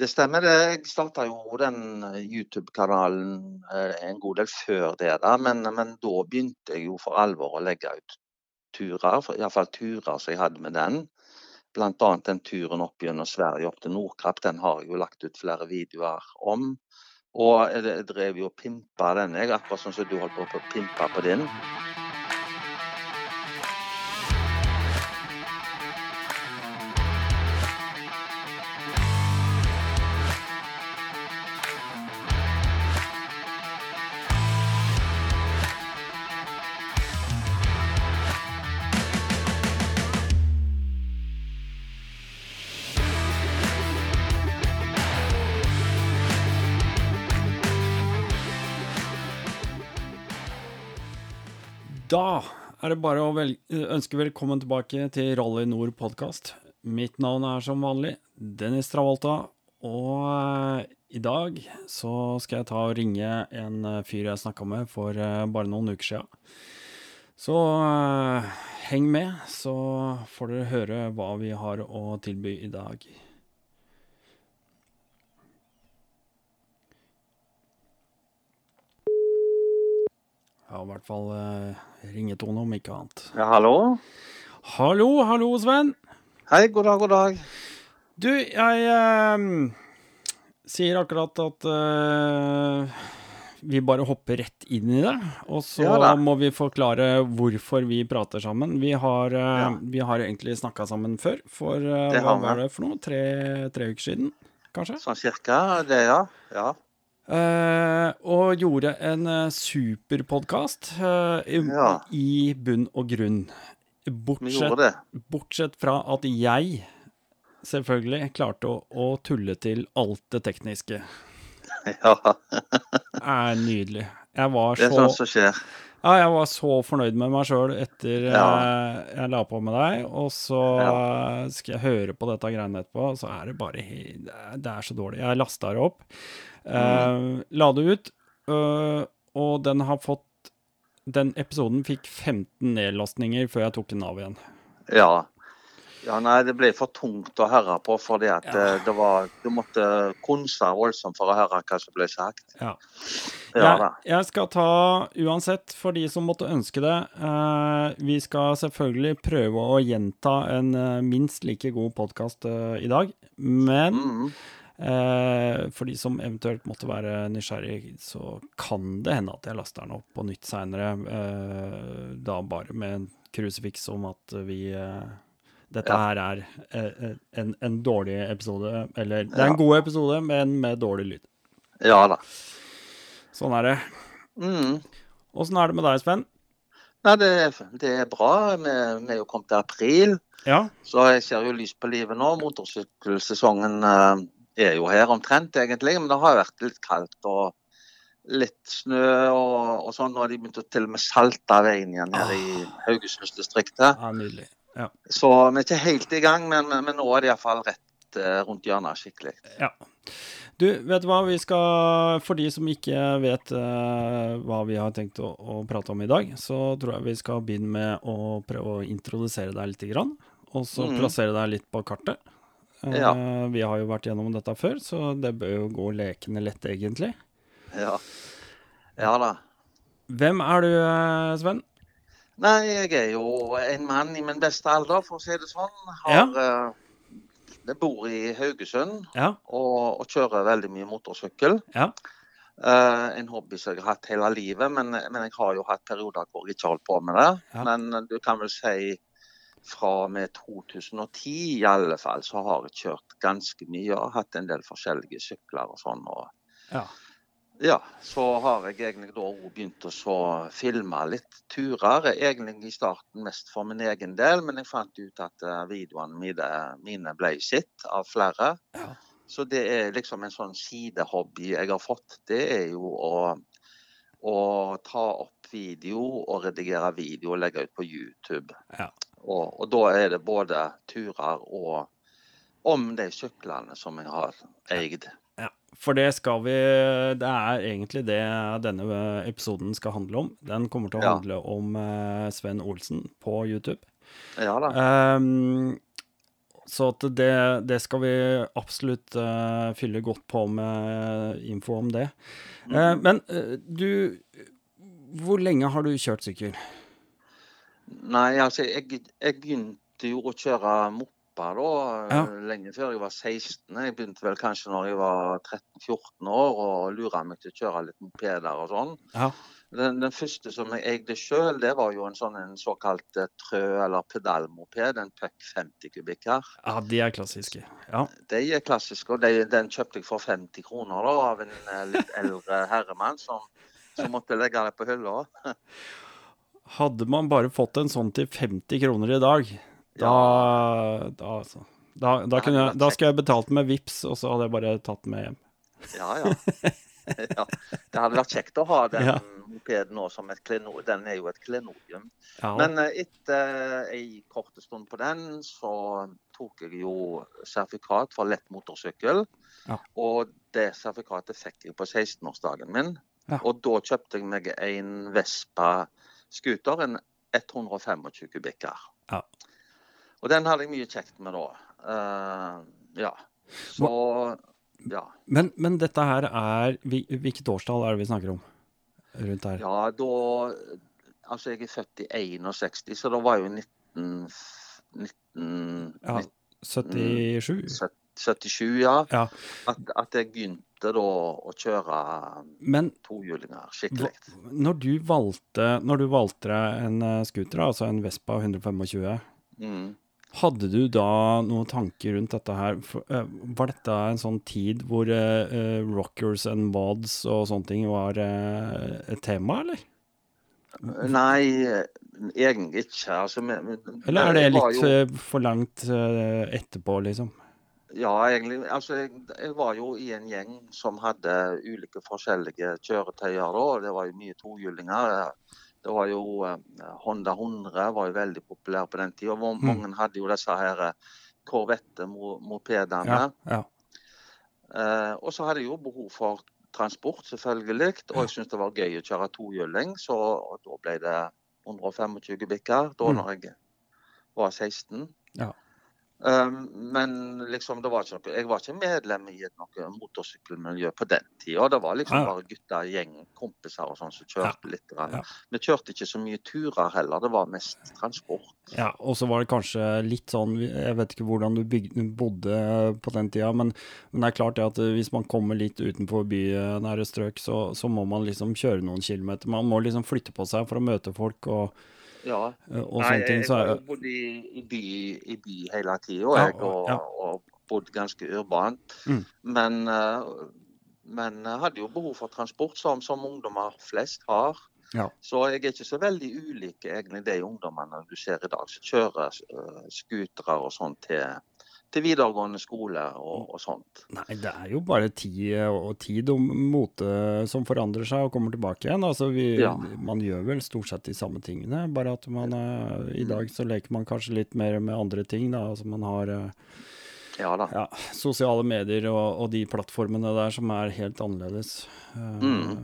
Det stemmer. Jeg starta jo den eh, YouTube-kanalen eh, en god del før det, da. Men, men da begynte jeg jo for alvor å legge ut turer. Iallfall turer som jeg hadde med den. Bl.a. den turen opp gjennom Sverige opp til Nordkapp. Den har jeg jo lagt ut flere videoer om. Og jeg drev jo og pimpa den, jeg, akkurat sånn som du holdt på å pimpe på din. Er det bare å vel ønske velkommen tilbake til Rally Nord podkast. Mitt navn er som vanlig Dennis Travolta, og eh, i dag så skal jeg ta og ringe en eh, fyr jeg snakka med for eh, bare noen uker sia. Så heng med, så får dere høre hva vi har å tilby i dag. Ja, i hvert fall eh, ringetone, om ikke annet. Ja, hallo? Hallo, hallo, Sven. Hei, god dag, god dag. Du, jeg eh, sier akkurat at eh, vi bare hopper rett inn i det. Og så Ja må vi forklare hvorfor vi prater sammen. Vi har, Ja. vi har egentlig snakka sammen før, for hva var det for noe? Tre, tre uker siden, kanskje? Sånn cirka, det, ja. ja. Eh, og gjorde en uh, superpodkast i, Ja. i bunn og grunn. Bortsett. Bortsett fra at jeg selvfølgelig klarte å, å tulle til alt det tekniske. Ja, Er nydelig. Jeg var det er så, sånt som skjer. ja, jeg var så fornøyd med meg sjøl etter Ja. eh, jeg la på med deg, og så eh, skal jeg høre på dette greiene etterpå, så er det bare det er så dårlig. Jeg lasta det opp, eh, la det ut, uh, og den har fått Den episoden fikk 15 nedlastninger før jeg tok den av igjen. Ja. ja. Nei, det ble for tungt å høre på, fordi at Ja. eh, det var Du måtte konse voldsomt for å høre hva som ble sagt. Ja. Ja. Jeg, jeg skal ta, uansett, for de som måtte ønske det uh, Vi skal selvfølgelig prøve å gjenta en minst like god podkast i dag. Men Mm. eh, for de som eventuelt måtte være nysgjerrig, så kan det hende at jeg laster den opp på nytt seinere. Eh, da bare med en krusifiks om at vi eh, dette her er eh, en, en dårlig episode. Eller det er en god episode, men med dårlig lyd. Ja da. Sånn er det. Mm. Er det med deg, Sven? Nei, det, det er bra. Vi, vi er jo kommet til april, Ja. så jeg ser jo lys på livet nå. Motorsykkelsesongen eh, er jo her omtrent, egentlig. Men det har vært litt kaldt og litt snø og, og sånn. Nå har de begynt å til og med salte veien igjen her i Haugesundsdistriktet. ja nydelig. Ja. Så vi er ikke helt i gang, men, men nå er det iallfall rett eh, rundt hjørnet skikkelig. ja. Du, vet du hva? Vi skal, for de som ikke vet uh, hva vi har tenkt å, å prate om i dag, så tror jeg vi skal begynne med å prøve å introdusere deg litt. Grann, og så mm. plassere deg litt på kartet. Eh, Ja. Vi har jo vært gjennom dette før, så det bør jo gå lekende lett, egentlig. Ja. ja da. Hvem er du, eh, Sven? Nei, jeg er jo en mann i min beste alder, for å si det sånn. Har, ja. jeg bor i Haugesund Ja. og, og kjører veldig mye motorsykkel. Ja. Uh, en hobby som jeg har hatt hele livet, men, men jeg har jo hatt perioder hvor jeg ikke har holdt på med det. Men du kan vel si fra og med 2010 i alle fall, så har jeg kjørt ganske mye og hatt en del forskjellige sykler og sånn. og Ja. ja, så har jeg egentlig da òg begynt å så filme litt turer. Egentlig i starten mest for min egen del, men jeg fant ut at eh, videoene mine, mine ble sett av flere. Ja. Så det er liksom en sånn sidehobby jeg har fått. Det er jo å, å ta opp video og redigere video og legge ut på YouTube. Ja. Og, og da er det både turer og om de syklene som jeg har eid. Ja, for det skal vi Det er egentlig det denne episoden skal handle om. Den kommer til å Ja. handle om eh, Sven Olsen på YouTube. Ja da. Um, så det, det skal vi absolutt uh, fylle godt på med info om det. Eh, men uh, du Hvor lenge har du kjørt sykkel? Nei, altså, jeg, jeg begynte jo å kjøre moppa da, Ja. lenge før jeg var 16. Jeg begynte vel kanskje når jeg var 13-14 år og lura meg til å kjøre litt mopeder og sånn. Ja. Den, den første som jeg eide sjøl, det var jo en sånn en såkalt eh, trø- eller pedalmoped, en Puck 50 kubikker. ja, de er klassiske. Ja. De er klassiske, og de, den kjøpte jeg for 50 kroner da, av en eh, litt eldre herremann som, som måtte legge det på hylla. Hadde man bare fått en sånn til 50 kroner i dag, da Da, altså. Da, da, kunne jeg, da skulle jeg betalt med VIPs, og så hadde jeg bare tatt med hjem. Ja, ja. ja. Det hadde vært kjekt å ha den Ja. mopeden nå som et klenodium. Den er jo et klenodium. Ja. Men eh, etter ei kort stund på den, så tok jeg jo sertifikat for lett motorsykkel. Ja. Og det sertifikatet fikk jeg på 16-årsdagen min. Og da kjøpte jeg meg en Vespa scooter, en 125 kubikker. Ja. Og den hadde jeg mye kjekt med da. Uh, ja. Så ja. Men, men dette her er Hvilket årstall er det vi snakker om? Rundt her. Ja, da Altså, jeg er født i 61, så da var jo 19... 19 Ja, 77? 77, ja. Ja. At, at jeg begynte da å kjøre Men tohjulinger skikkelig. når du valgte, når du valgte en eh, scooter, altså en Vespa 125, Mm. hadde du da noen tanker rundt dette her? Eh, var dette en sånn tid hvor eh, rockers and mods og sånne ting var uh, et tema, eller? Nei, egentlig ikke. Altså, men- Eller er det litt jo- for langt etterpå, liksom? Ja, egentlig. Altså, jeg, jeg var jo i en gjeng som hadde ulike forskjellige kjøretøyer da. og Det var jo mye tohjulinger. Det var jo eh, Honda 100 var jo veldig populær på den tida. Mm. Mange hadde jo disse her eh, Corvette-mopedene. Ja, ja. Eh, og så hadde jeg jo behov for transport, selvfølgelig. Og jeg syntes det var gøy å kjøre tohjuling, så da ble det 125 bikker. da Mm. når jeg var 16. Ja. Um, men liksom, det var noe, jeg var ikke medlem i et noe motorsykkelmiljø på den tida. Det var liksom Ja. bare gutter, gjeng, kompiser og sånn som kjørte litt. Ja. Vi kjørte ikke så mye turer heller, det var mest transport. Ja, og så var det kanskje litt sånn Jeg vet ikke hvordan du bygde, bodde på den tida, men, men det er klart det at hvis man kommer litt utenfor bynære strøk, så, så må man liksom kjøre noen kilometer. Man må liksom flytte på seg for å møte folk og, Ja. og Nei, sånne ting. jeg har bodd i, i, by, i by hele tida, Ja, og, ja. og bodd ganske urbant. Mm. Men, eh, men hadde jo behov for transport, som, som ungdommer flest har. Ja. Så jeg er ikke så veldig ulik egentlig de ungdommene du ser i dag, som kjører uh, scootere og sånn til, til videregående skole og, og sånt. Nei, det er jo bare tid og tid og mote som forandrer seg og kommer tilbake igjen. Altså, vi, Ja. Man gjør vel stort sett de samme tingene, bare at man eh, i dag så leker man kanskje litt mer med andre ting. da, altså Man har eh, Ja da. ja, sosiale medier og, og de plattformene der som er helt annerledes. Mm.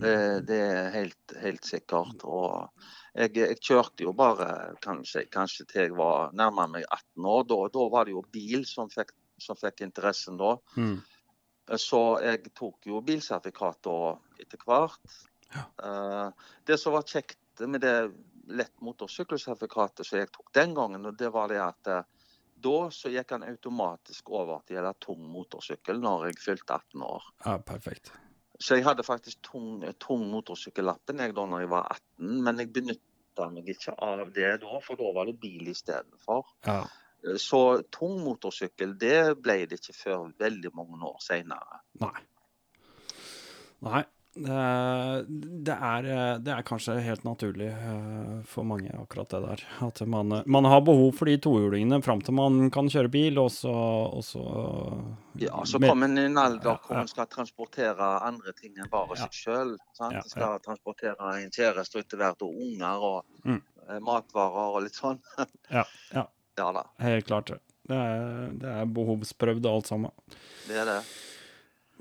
Det, det er helt, helt sikkert. Og jeg, jeg kjørte jo bare kanskje, kanskje til jeg var nærmere meg 18 år. Da, da var det jo bil som fikk, som fikk interessen da. mm, Så jeg tok jo bilsertifikat da etter hvert. Ja. Uh, det som var kjekt med det lett motorsykkelsertifikatet som jeg tok den gangen, og det var det at uh, da så gikk han automatisk over til å gjelde tung motorsykkel når jeg fylte 18 år. ja, perfekt. Så jeg hadde faktisk tung, tung motorsykkellappen jeg da når jeg var 18, men jeg benytta meg ikke av det da, for da var det bil istedenfor. Ja. Så tung motorsykkel det ble det ikke før veldig mange år seinere. Nei. Nei. Det, er, det er kanskje helt naturlig eh, for mange, akkurat det der. At man, man har behov for de tohjulingene fram til man kan kjøre bil, og så, og så Ja, så kommer kom en i en alder hvor man skal transportere andre ting enn bare seg sjøl. Ja, ja. skal transportere en kjæreste og etter hvert og unger og Mm. eh, matvarer og litt sånn. Ja, ja. Ja da, Helt klart. det. Det er, det er behovsprøvd alt sammen. det er det.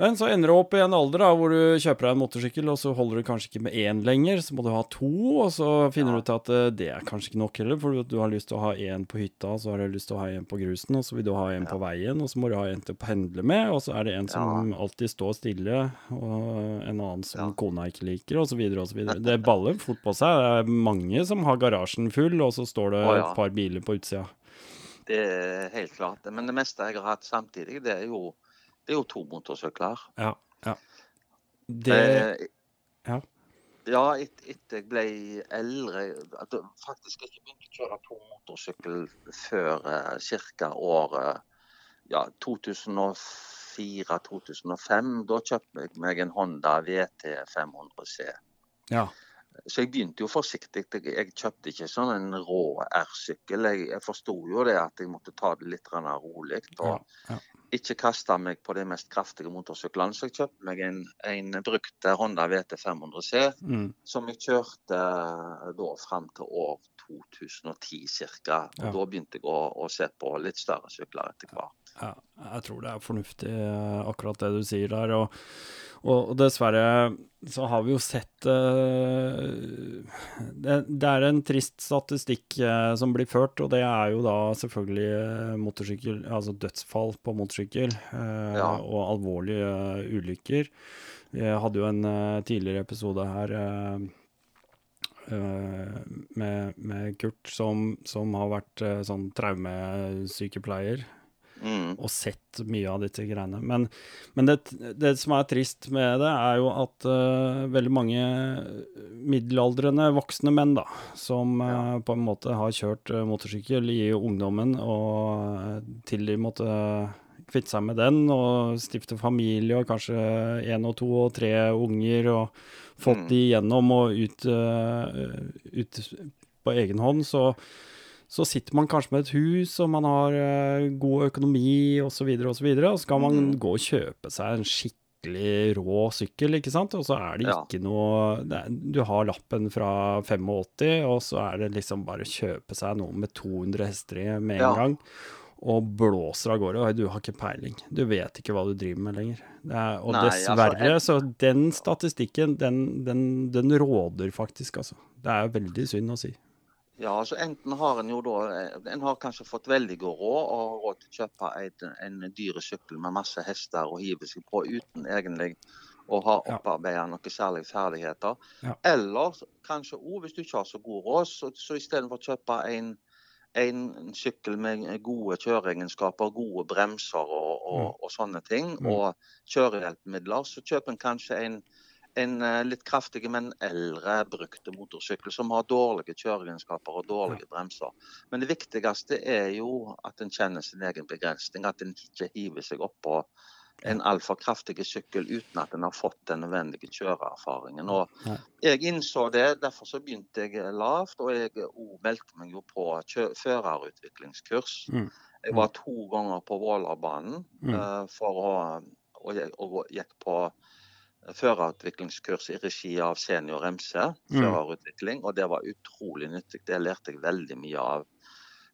Men så ender du opp i en alder da, hvor du kjøper deg en motorsykkel, og så holder du kanskje ikke med én lenger, så må du ha to, og så finner Ja. du ut at eh, det er kanskje ikke nok heller, for du har lyst til å ha én på hytta, og så har du lyst til å ha en på grusen, og så vil du ha en på veien, og så må du ha en til å pendle med, og så er det en som alltid står stille, og en annen som Ja. kona ikke liker, og så videre og så videre. Det baller fort på seg. Det er mange som har garasjen full, og så står det et par biler på utsida. Det er helt klart. Men det meste jeg har hatt samtidig, det er jo, det er jo to motorsykler. Ja, ja. Det Eh, Ja. Ja, et- etter jeg ble eldre at Faktisk ikke begynte å kjøre to motorsykkel før eh, ca. året ja, 2004-2005. Da kjøpte jeg meg en Honda VT 500C. Ja. Så jeg begynte jo forsiktig. Jeg, kjøpte ikke sånn en rå R-sykkel. Jeg, jeg forsto jo det at jeg måtte ta det litt rolig. Og ja. ikke kaste meg på de mest kraftige motorsyklene. Så jeg kjøpte meg en, en brukt Honda VT 500C Mm. som jeg kjørte eh, da fram til år 2010 ca. Ja. Da begynte jeg å, å se på litt større sykler etter hvert. Ja, jeg tror det er fornuftig, eh, akkurat det du sier der. Og, og, og dessverre så har vi jo sett uh, det, det er en trist statistikk uh, som blir ført, og det er jo da selvfølgelig eh, motorsykkel, altså dødsfall på motorsykkel uh, Ja. og alvorlige ulykker. Vi hadde jo en tidligere episode her med, med Kurt, som, som har vært sånn traumesykepleier Mm. og sett mye av disse greiene. Men, men det, det som er trist med det, er jo at uh, veldig mange middelaldrende voksne menn, da, som eh, på en måte har kjørt uh, motorsykkel i ungdommen, og til de måtte kvitte seg med den og stifte familie og kanskje én og to og tre unger og fått Mm. de igjennom og ut, ut på egen hånd, så så sitter man kanskje med et hus, og man har eh, god økonomi osv., og, så videre, og så skal man Mm. gå og kjøpe seg en skikkelig rå sykkel, ikke sant? Og så er det Ja. ikke noe det er, Du har lappen fra 85, og så er det liksom bare kjøpe seg noe med 200 hester i med en Ja. gang. Og blåser av gårde. Og du har ikke peiling. Du vet ikke hva du driver med lenger. Det er, og Nei, altså, dessverre, så den statistikken, den, den, den råder faktisk, altså. Det er veldig synd å si. Ja, altså Enten har en jo da En har kanskje fått veldig god råd og har råd til å kjøpe en, en dyre sykkel med masse hester og hive seg på uten egentlig å ha opparbeida noen særlige ferdigheter. Ja. Eller kanskje òg, hvis du ikke har så god råd, så, så istedenfor å kjøpe en, en sykkel med gode kjøreegenskaper, gode bremser og, og, Mm. og sånne ting, Mm. og kjørehjelpemidler, så kjøper en kanskje en en eh, litt kraftig, men eldre brukte motorsykkel som har dårlige kjøreegenskaper og dårlige bremser. Men det viktigste er jo at en kjenner sin egen begrensning. At en ikke hiver seg oppå en altfor kraftig sykkel uten at en har fått den nødvendige kjøreerfaringen. Og jeg innså det, derfor så begynte jeg lavt. Og jeg meldte meg jo på førerutviklingskurs. Mm. Jeg var to ganger på Vålerbanen eh, for å, og, og gikk på førerutviklingskurs i regi av Senior MC, Mm. førerutvikling, og det var utrolig nyttig. Det lærte jeg veldig mye av.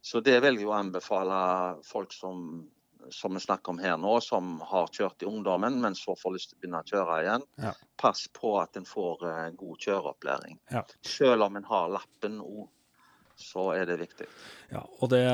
Så det vil jeg jo anbefale folk som, som vi snakker om her nå, som har kjørt i ungdommen, men så får lyst til å begynne å kjøre igjen. Ja. Pass på at en får eh, god kjøreopplæring. Ja. Selv om en har lappen òg, så er det viktig. Ja, og det,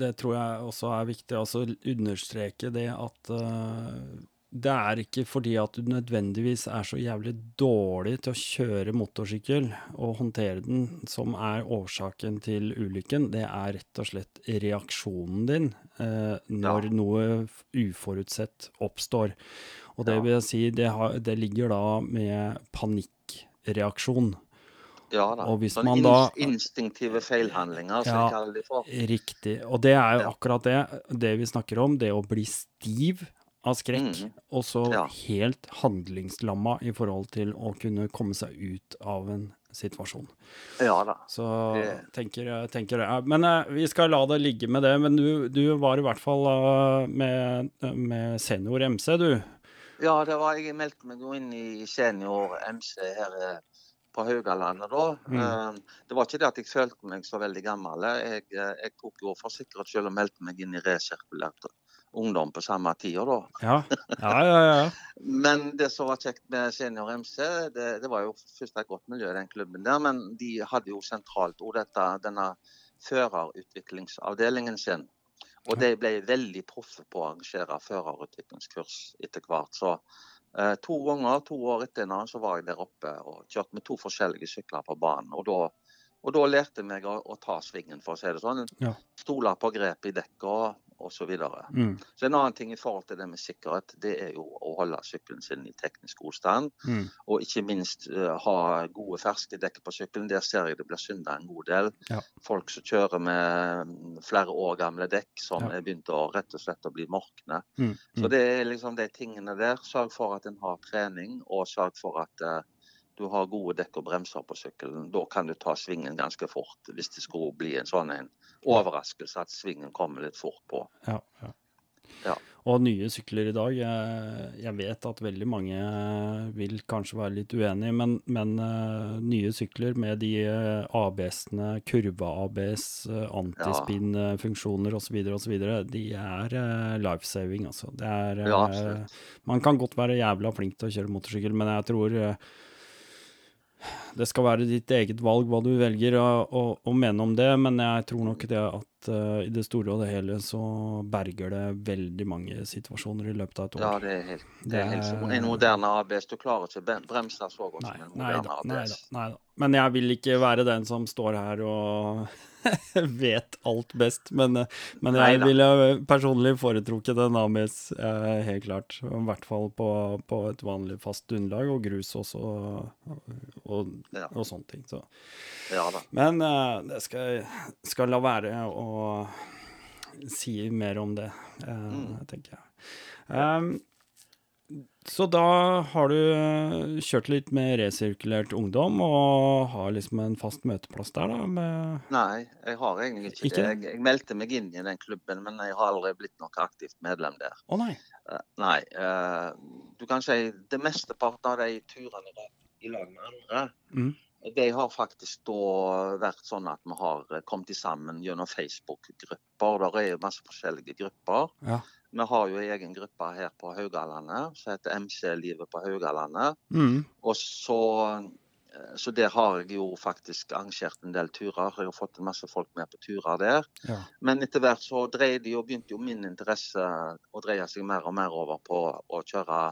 det tror jeg også er viktig altså understreke det at eh, det er ikke fordi at du nødvendigvis er så jævlig dårlig til å kjøre motorsykkel og håndtere den, som er årsaken til ulykken. Det er rett og slett reaksjonen din eh, når Ja. noe uforutsett oppstår. Og det vil jeg si, det, har, det ligger da med panikkreaksjon. Ja da. Og hvis man da- instinktive feilhandlinger, som Ja. jeg kaller det for. Riktig. Og det er jo akkurat det, det vi snakker om. Det å bli stiv av skrekk, mm. og så Ja. helt handlingslamma i forhold til å kunne komme seg ut av en situasjon. Ja da. Så Det- tenker jeg tenker. Ja, Men eh, vi skal la det ligge med det. Men du, du var i hvert fall eh, med, med senior MC, du. Ja, det var, jeg meldte meg jo inn i senior MC her eh, på Haugalandet da. Mm. Det var ikke det at jeg følte meg så veldig gammel. Jeg, jeg tok jo for selv skyld og meldte meg inn i resirkulert ungdom på samme tida, da. Ja, ja, ja. ja. Men det som var kjekt med Senior MC, det, det var jo først et godt miljø i den klubben der, men de hadde jo sentralt òg denne førerutviklingsavdelingen sin. Og de ble veldig proffe på å arrangere førerutviklingskurs etter hvert. Så eh, to ganger, to år etter hverandre, så var jeg der oppe og kjørte med to forskjellige sykler på banen. Og da, og da lærte jeg meg å, å, ta svingen, for å si det sånn. Ja. Stole på grep i dekket osv. Så, Mm. så en annen ting i forhold til det med sikkerhet, det er jo å holde sykkelen sin i teknisk god stand. Mm. Og ikke minst uh, ha gode ferske dekk på sykkelen. Der ser jeg det blir synda en god del. Ja. Folk som kjører med mm, flere år gamle dekk som Ja. er begynt å rett og slett å bli morkne. Mm. Så Mm. det er liksom de tingene der. Sørg for at en har trening, og sørg for at eh, du har gode dekk og bremser på sykkelen. Da kan du ta svingen ganske fort, hvis det skulle bli en sånn en overraskelse at svingen kommer litt fort på. Ja, ja. Ja. Og nye sykler i dag, jeg, jeg vet at veldig mange vil kanskje være litt uenige, men, men eh, nye sykler med de uh, ABS-ene, kurve-ABS, uh, antispinn-funksjoner osv., osv., de er uh, life-saving, altså. Det er, Ja, eh, man kan godt være jævla flink til å kjøre motorsykkel, men jeg tror eh, det skal være ditt eget valg hva du velger å, mene om det, men jeg tror nok det at eh, i det store og det hele så berger det veldig mange situasjoner i løpet av et år. Ja, det er helt, det Det er helt er- En moderne ABS, du klarer ikke bremse så godt Nei, som en nei moderne nei ABS. da, nei da. Men jeg vil ikke være den som står her og vet alt best. Men, eh, men jeg ville personlig foretrukket en ABS, eh, helt klart. I hvert fall på, på et vanlig fast underlag, og grus også, og, og, Ja. og sånne ting. Så. Ja. Men eh, det skal, skal la være å si mer om det, eh, Mm. tenker jeg. Um, så da har du kjørt litt med resirkulert ungdom, og har liksom en fast møteplass der, da? Med Nei, jeg har egentlig ikke, Ikke? det. Jeg, jeg meldte meg inn i den klubben, men jeg har aldri blitt noe aktivt medlem der. Å nei. Uh, nei. Uh, du kan si det mesteparten av de turene der i lag med andre, Mm. De har faktisk da vært sånn at vi har kommet sammen gjennom Facebook-grupper. Der er jo masse forskjellige grupper. Ja. Vi har jo en egen gruppe her på Haugalandet som heter MC-livet på Haugalandet. Mm. Og så, eh, så der har jeg jo faktisk arrangert en del turer. Jeg har fått en masse folk med på turer der. Ja. Men etter hvert så dreide jo, begynte jo min interesse å dreie seg mer og mer over på å kjøre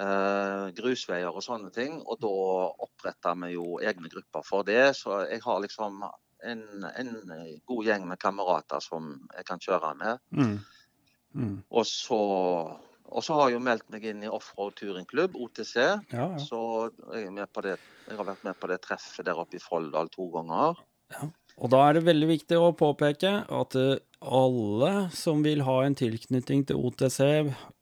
eh, grusveier og sånne ting. Og da oppretta vi jo egne grupper for det. Så jeg har liksom en, en god gjeng med kamerater som jeg kan kjøre med. Mm. Mm. Og så, og så har jeg jo meldt meg inn i Offroad turingklubb, OTC. Ja, ja. Så jeg, med på det, jeg har vært med på det treffet der oppe i Folldal to ganger. Og da er det veldig viktig å påpeke at eh, alle som vil ha en tilknytning til OTC,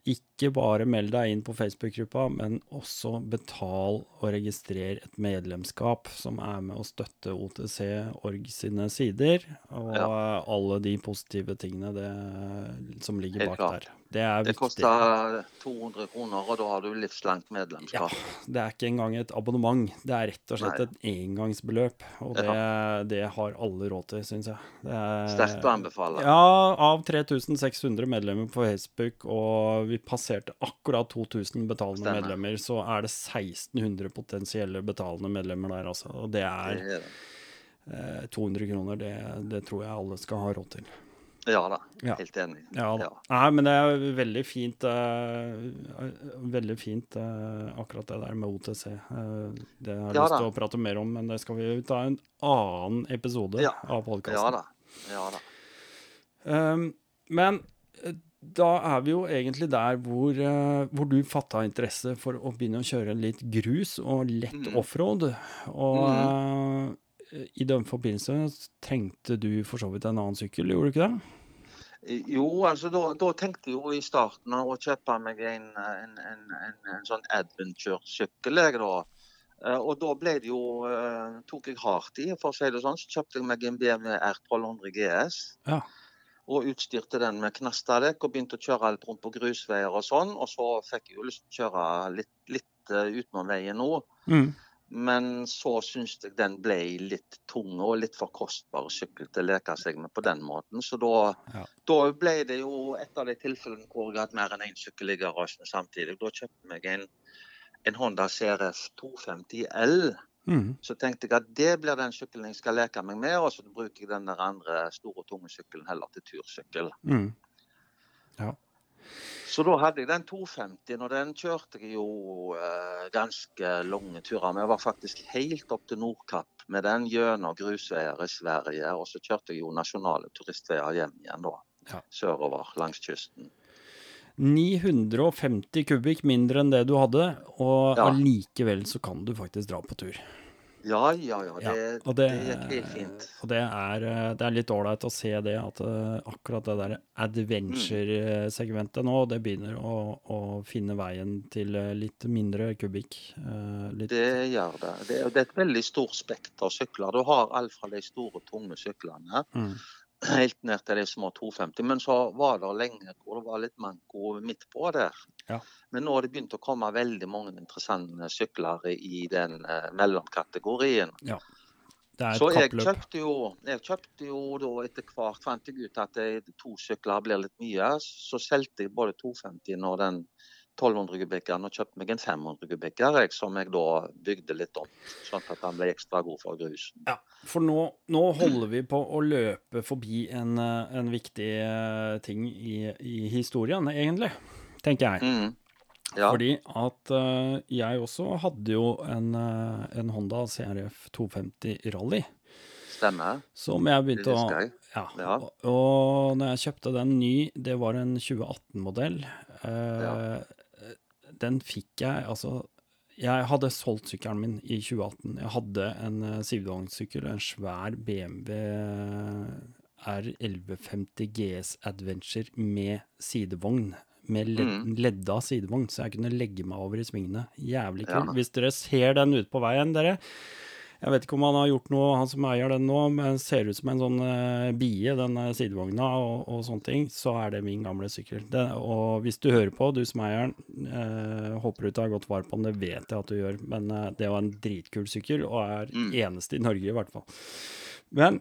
ikke bare meld deg inn på Facebook-gruppa, men også betal og registrer et medlemskap som er med å støtte OTC Org sine sider, og Ja. alle de positive tingene det, som ligger bak der. Det er Det viktig. koster 200 kroner, og da har du livslangt Ja, det er ikke engang et abonnement. Det er rett og slett Nei. et engangsbeløp. Og det, det har alle råd til, syns jeg. Det er- Sterkt å anbefale. Ja, av 3600 medlemmer på Facebook, og vi passerte akkurat 2000 betalende Stemmer. medlemmer, så er det 1600 potensielle betalende medlemmer der, altså. Og det er Det er det. eh, 200 kroner. Det, det tror jeg alle skal ha råd til. Ja da, Ja. helt enig. Ja. Ja. Nei, men det er veldig fint uh, Veldig fint uh, akkurat det der med OTC. Uh, det har jeg lyst til å prate mer om, men det skal vi ta en annen episode av Ja podkasten. Ja da. Um, men eh, da er vi jo egentlig der hvor, eh, hvor du fatta interesse for å begynne å kjøre litt grus og lett Mhm. offroad. Og eh, i den forbindelse trengte du for så vidt en annen sykkel, gjorde du ikke det? Jo, altså da, da tenkte jeg jo i starten å kjøpe meg en, en, en, en, sånn adventure-sykkel. da. Eh, Og da ble det jo, eh, tok jeg hardt i, for å si det sånn. Så kjøpte jeg meg en BMW R1200 GS. Ja. Og utstyrte den med knastadekk og begynte å kjøre litt rundt på grusveier og sånn. Og så fikk jeg jo lyst til å kjøre litt, litt eh, utenom veien nå. Mm. Men så syns jeg den ble litt tung og litt for kostbar sykkel til å leke seg med på den måten. Så da, Ja. da ble det jo et av de tilfellene hvor jeg har hatt mer enn én sykkel i garasjen samtidig. Da kjøpte jeg en, en Honda CRF 250 L. Mm. Så tenkte jeg at det blir den sykkelen jeg skal leke meg med, og så bruker jeg den der andre store, tunge sykkelen heller til tursykkel. Mm. Så da hadde jeg den 250, og den kjørte jeg jo eh, ganske lange turer med. Jeg var faktisk helt opp til Nordkapp med den gjennom grusveier i Sverige. Og så kjørte jeg jo nasjonale turistveier hjem igjen da, Ja. sørover langs kysten. 950 kubikk mindre enn det du hadde, og Ja. allikevel så kan du faktisk dra på tur. Ja, ja, ja. Det, Ja, og det, det, er helt fint. Og det er, eh, det er litt ålreit å se det, at eh, akkurat det der adventure-segmentet nå, det begynner å, å finne veien til eh, litt mindre kubikk. Litt, Det gjør det. Det er, det er et veldig stort spekter sykler. Du har alt fra de store, tunge syklene mm, helt ned til de små 250. Men så var det lenge hvor det var litt manko midt på der. Ja. Men nå har det begynt å komme veldig mange interessante sykler i den eh, mellomkategorien. er Så jeg kjøpte jo, jeg kjøpte jo da etter hvert fant jeg ut at det, to sykler blir litt mye. Så solgte jeg både 250 og den 1200 kubikkeren og kjøpte meg en 500 kubikker som jeg da bygde litt opp, sånn at den ble ekstra god for grusen. Ja, for nå, nå holder vi på å løpe forbi en, eh, en viktig eh, ting i, i historien, egentlig, tenker jeg. Mm. Ja, Fordi at uh, jeg også hadde jo en, en Honda CRF 250 Rally, stemmer. som jeg begynte å. Ja. Ja. Og når jeg kjøpte den ny, det var en 2018-modell. Eh, Ja. Den fikk jeg altså Jeg hadde solgt sykkelen min i 2018. Jeg hadde en uh, sidevognssykkel, en svær BMW R1150 GS Adventure med sidevogn. Med led Mm. ledda sidevogn, så jeg kunne legge meg over i svingene. Jævlig kul. Ja. Hvis dere ser den ute på veien, dere. Jeg vet ikke om han har gjort noe, han som eier den nå, men ser ut som en sånn uh, bie, den eh, sidevogna og, og sånne ting, så er det min gamle sykkel. Det, og hvis du hører på, du som eier den, uh, håper du tar godt vare på den, det vet jeg at du gjør, men uh, det var en dritkul sykkel, og er Mm. eneste i Norge i hvert fall. Men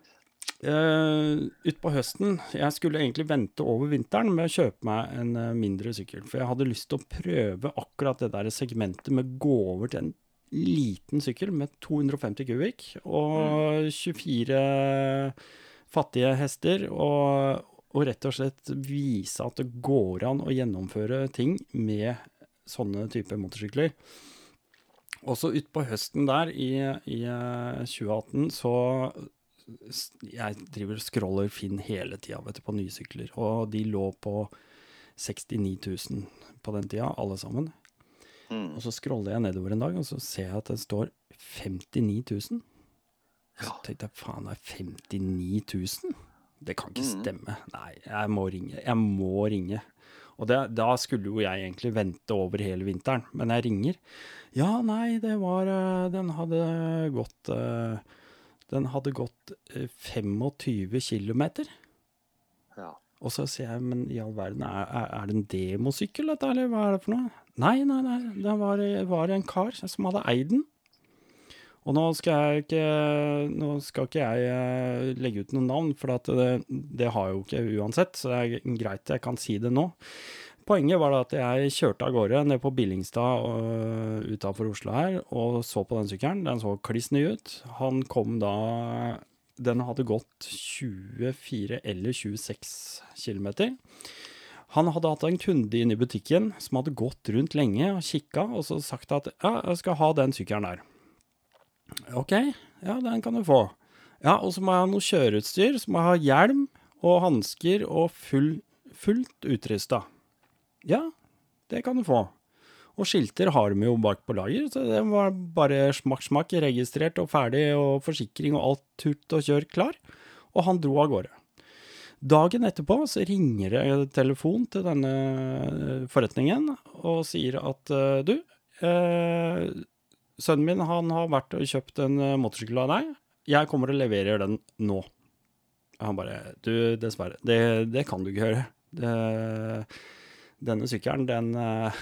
uh, utpå høsten, jeg skulle egentlig vente over vinteren med å kjøpe meg en uh, mindre sykkel, for jeg hadde lyst til å prøve akkurat det der segmentet med å gå over til en liten sykkel med 250 kubikk og 24 fattige hester, og, og rett og slett vise at det går an å gjennomføre ting med sånne typer motorsykler. Også utpå høsten der, i, i eh, 2018, så Jeg driver og scroller Finn hele tida vet du, på nye sykler, og de lå på 69 000 på den tida, alle sammen. Mm. Og så scroller jeg nedover en dag, og så ser jeg at det står 59 000. Så tenkte jeg faen, det er 59 000? Det kan ikke Mhm. stemme. Nei, jeg må ringe. Jeg må ringe. Og det, da skulle jo jeg egentlig vente over hele vinteren, men jeg ringer. Ja, nei, det var eh, Den hadde gått eh, Den hadde gått eh, 25 km. Ja. Og så sier jeg, men i all verden, er, er, er det en demosykkel dette, eller hva er det for noe? Nei, nei, nei, det var, var en kar som hadde eid den. Og nå skal jeg ikke, nå skal ikke jeg eh, legge ut noen navn, for det, det har jeg jo ikke uansett, så det er greit jeg kan si det nå. Poenget var at jeg kjørte av gårde ned på Billingstad uh, utafor Oslo her, og så på den sykkelen. Den så kliss ny ut. Han kom da Den hadde gått 24 eller 26 km. Han hadde hatt en kunde inne i butikken som hadde gått rundt lenge og kikka, og så sagt at ja, jeg skal ha den sykkelen der. Ok, ja, den kan du få. Ja, og så må jeg ha noe kjøreutstyr, så må jeg ha hjelm og hansker og full, fullt utrusta. Ja, det kan du få. Og skilter har de jo bak på lager, så det var bare smakk, smakk, registrert og ferdig, og forsikring og alt turt og kjør klar. Og han dro av gårde. Dagen etterpå så ringer det telefon til denne forretningen og sier at eh, du, eh, sønnen min han har vært og kjøpt en eh, motorsykkel av deg, jeg kommer og leverer den nå. Han bare Du, dessverre, det, det kan du ikke gjøre. Det, denne sykkelen, den eh,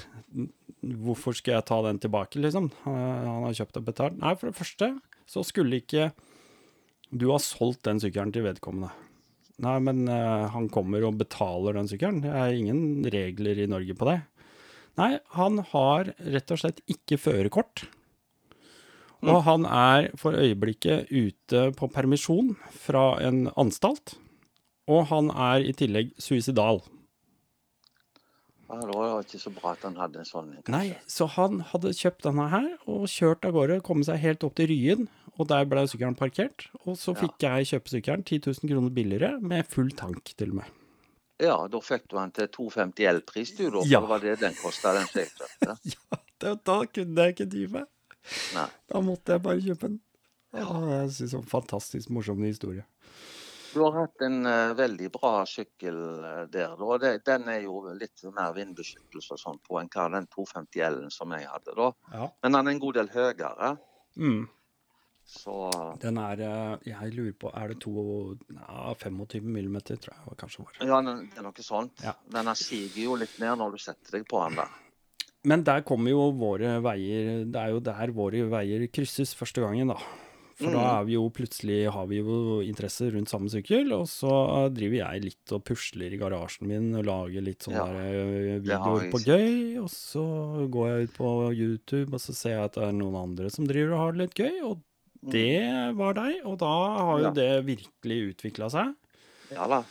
Hvorfor skal jeg ta den tilbake, liksom? Han har kjøpt og betalt. Nei, for det første så skulle ikke du ha solgt den sykkelen til vedkommende. Nei, men uh, han kommer og betaler den sykkelen. Det er ingen regler i Norge på det. Nei, han har rett og slett ikke førerkort. Og han er for øyeblikket ute på permisjon fra en anstalt. Og han er i tillegg suicidal. Ja, det var ikke så bra at han hadde en sånn. kanskje. Nei, så han hadde kjøpt denne her og kjørt av gårde, kommet seg helt opp til Ryen, og der ble sykkelen parkert. Og så Ja. fikk jeg kjøpe sykkelen 10 000 kroner billigere, med full tank til og med. Ja, da fikk du den til 250 L-pris, du, da. For Ja. det var det den kosta, den kjøpte. Ja, det, da kunne jeg ikke dy meg. Nei. Da måtte jeg bare kjøpe den. Ja, jeg synes det var en fantastisk morsom historie. Du har hatt en uh, veldig bra sykkel uh, der. da. Det, den er jo litt mer vindbeskyttelse og sånn på enn hva den 250 L-en som jeg hadde. da. Ja. Men den er en god del høyere. Mm. Så Den er, eh, jeg lurer på, er det to, ja, 25 millimeter, tror jeg kanskje var. ja, den- det er noe sånt. Ja. Denne siger jo litt ned når du setter deg på den der. Men der kommer jo våre veier Det er jo der våre veier krysses første gangen, da. For da Mm. er vi jo plutselig har vi jo interesse rundt samme sykkel, og så driver jeg litt og pusler i garasjen min og lager litt sånne Ja, eh, videoer på gøy. Og så går jeg ut på YouTube, og så ser jeg at det er noen andre som driver og har det litt gøy, og. Det var deg. Og da har jo Ja. det virkelig utvikla seg. Ja da.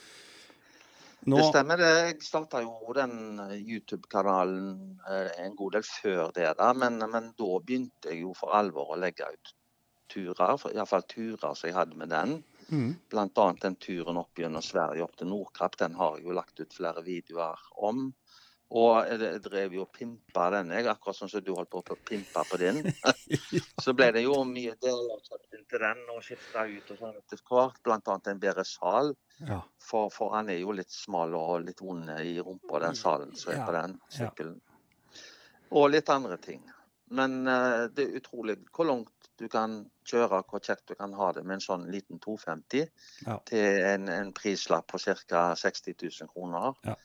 Nå, Det stemmer. det. Jeg starta jo den YouTube-kanalen eh, en god del før det, da. Men, men da begynte jeg jo for alvor å legge ut turer. Iallfall turer som jeg hadde med den. mm, annet den turen opp gjennom Sverige opp til Nordkapp. Den har jeg jo lagt ut flere videoer om. Og jeg drev jo og pimpa den, jeg, akkurat sånn som du holdt på å pimpe på din. Så ble det jo mye deler satt inn til den og skifta ut og sånn etter hvert. Blant annet en bedre sal. ja. For, for han er jo litt smal og litt vond i rumpa, den salen som er på den sykkelen. Og litt andre ting. Men uh, det er utrolig hvor langt du kan kjøre, hvor kjekt du kan ha det med en sånn liten 250 Ja. til en, en prislapp på ca. 60 000 kroner. Ja.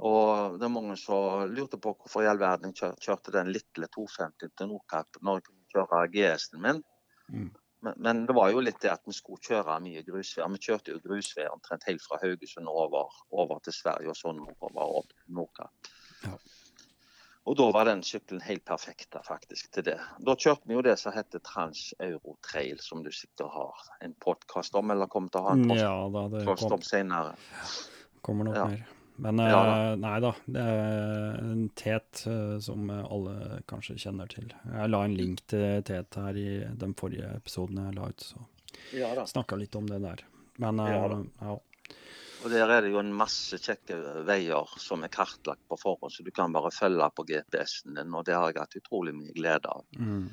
Og det er mange som lurte på hvorfor i all verden jeg kjør, kjørte den lille 250 til Nordkapp når jeg kunne kjøre GS-en min. Mm. Men, men det var jo litt det at vi skulle kjøre mye grusvær. Vi kjørte jo grusvær omtrent helt fra Haugesund over, over til Sverige og så nordover opp til Nordkapp. Ja. Og da var den sykkelen helt perfekt faktisk til det. Da kjørte vi jo det som heter Trans Euro Trail, som du sikkert har en podkast om, eller kommer til å ha en ja podkast ja, om senere. kommer nok Ja. mer. Men Ja da. nei da, det er en tet eh, som alle kanskje kjenner til. Jeg la en link til tet her i den forrige episoden jeg la ut, så Ja snakka litt om det der. Men eh, Ja ja. Og der er det jo en masse kjekke veier som er kartlagt på forhånd, så du kan bare følge på GPS-en din, og det har jeg hatt utrolig mye glede av. Mm.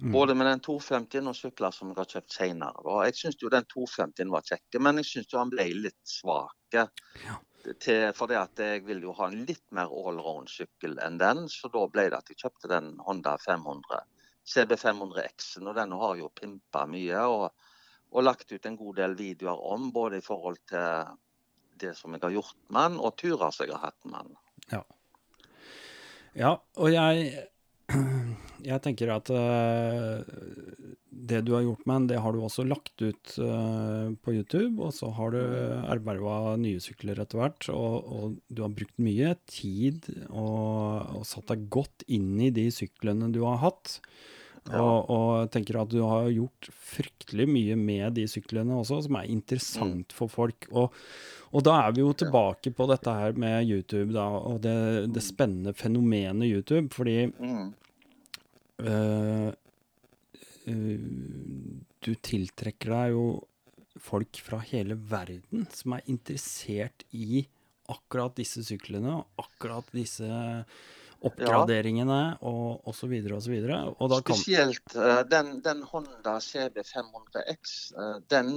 Mm. Både med den 250-en og sykler som jeg har kjøpt senere. Jeg syns den 250-en var kjekk, men jeg syns han ble litt svak. Ja. Til, fordi at jeg vil jo ha en litt mer allround-sykkel enn den, så da ble det at jeg kjøpte den Honda 500. CB500X-en, og den har jo pimpa mye. Og, og lagt ut en god del videoer om, både i forhold til det som jeg har gjort med den, og turer som jeg har hatt med den. Ja, og jeg Jeg tenker at eh, det du har gjort med den, det har du også lagt ut uh, på YouTube, og så har du erverva nye sykler etter hvert, og, og du har brukt mye tid og, og satt deg godt inn i de syklene du har hatt. Ja. Og, og tenker at du har gjort fryktelig mye med de syklene også, som er interessant for folk. Og, og da er vi jo tilbake på dette her med YouTube, da, og det, det spennende fenomenet YouTube. Fordi Mm. øh, du tiltrekker deg jo folk fra hele verden som er interessert i akkurat disse syklene, og akkurat disse oppgraderingene, og osv. og så videre. Og da kan Spesielt eh, den, den Honda CB500X, eh, den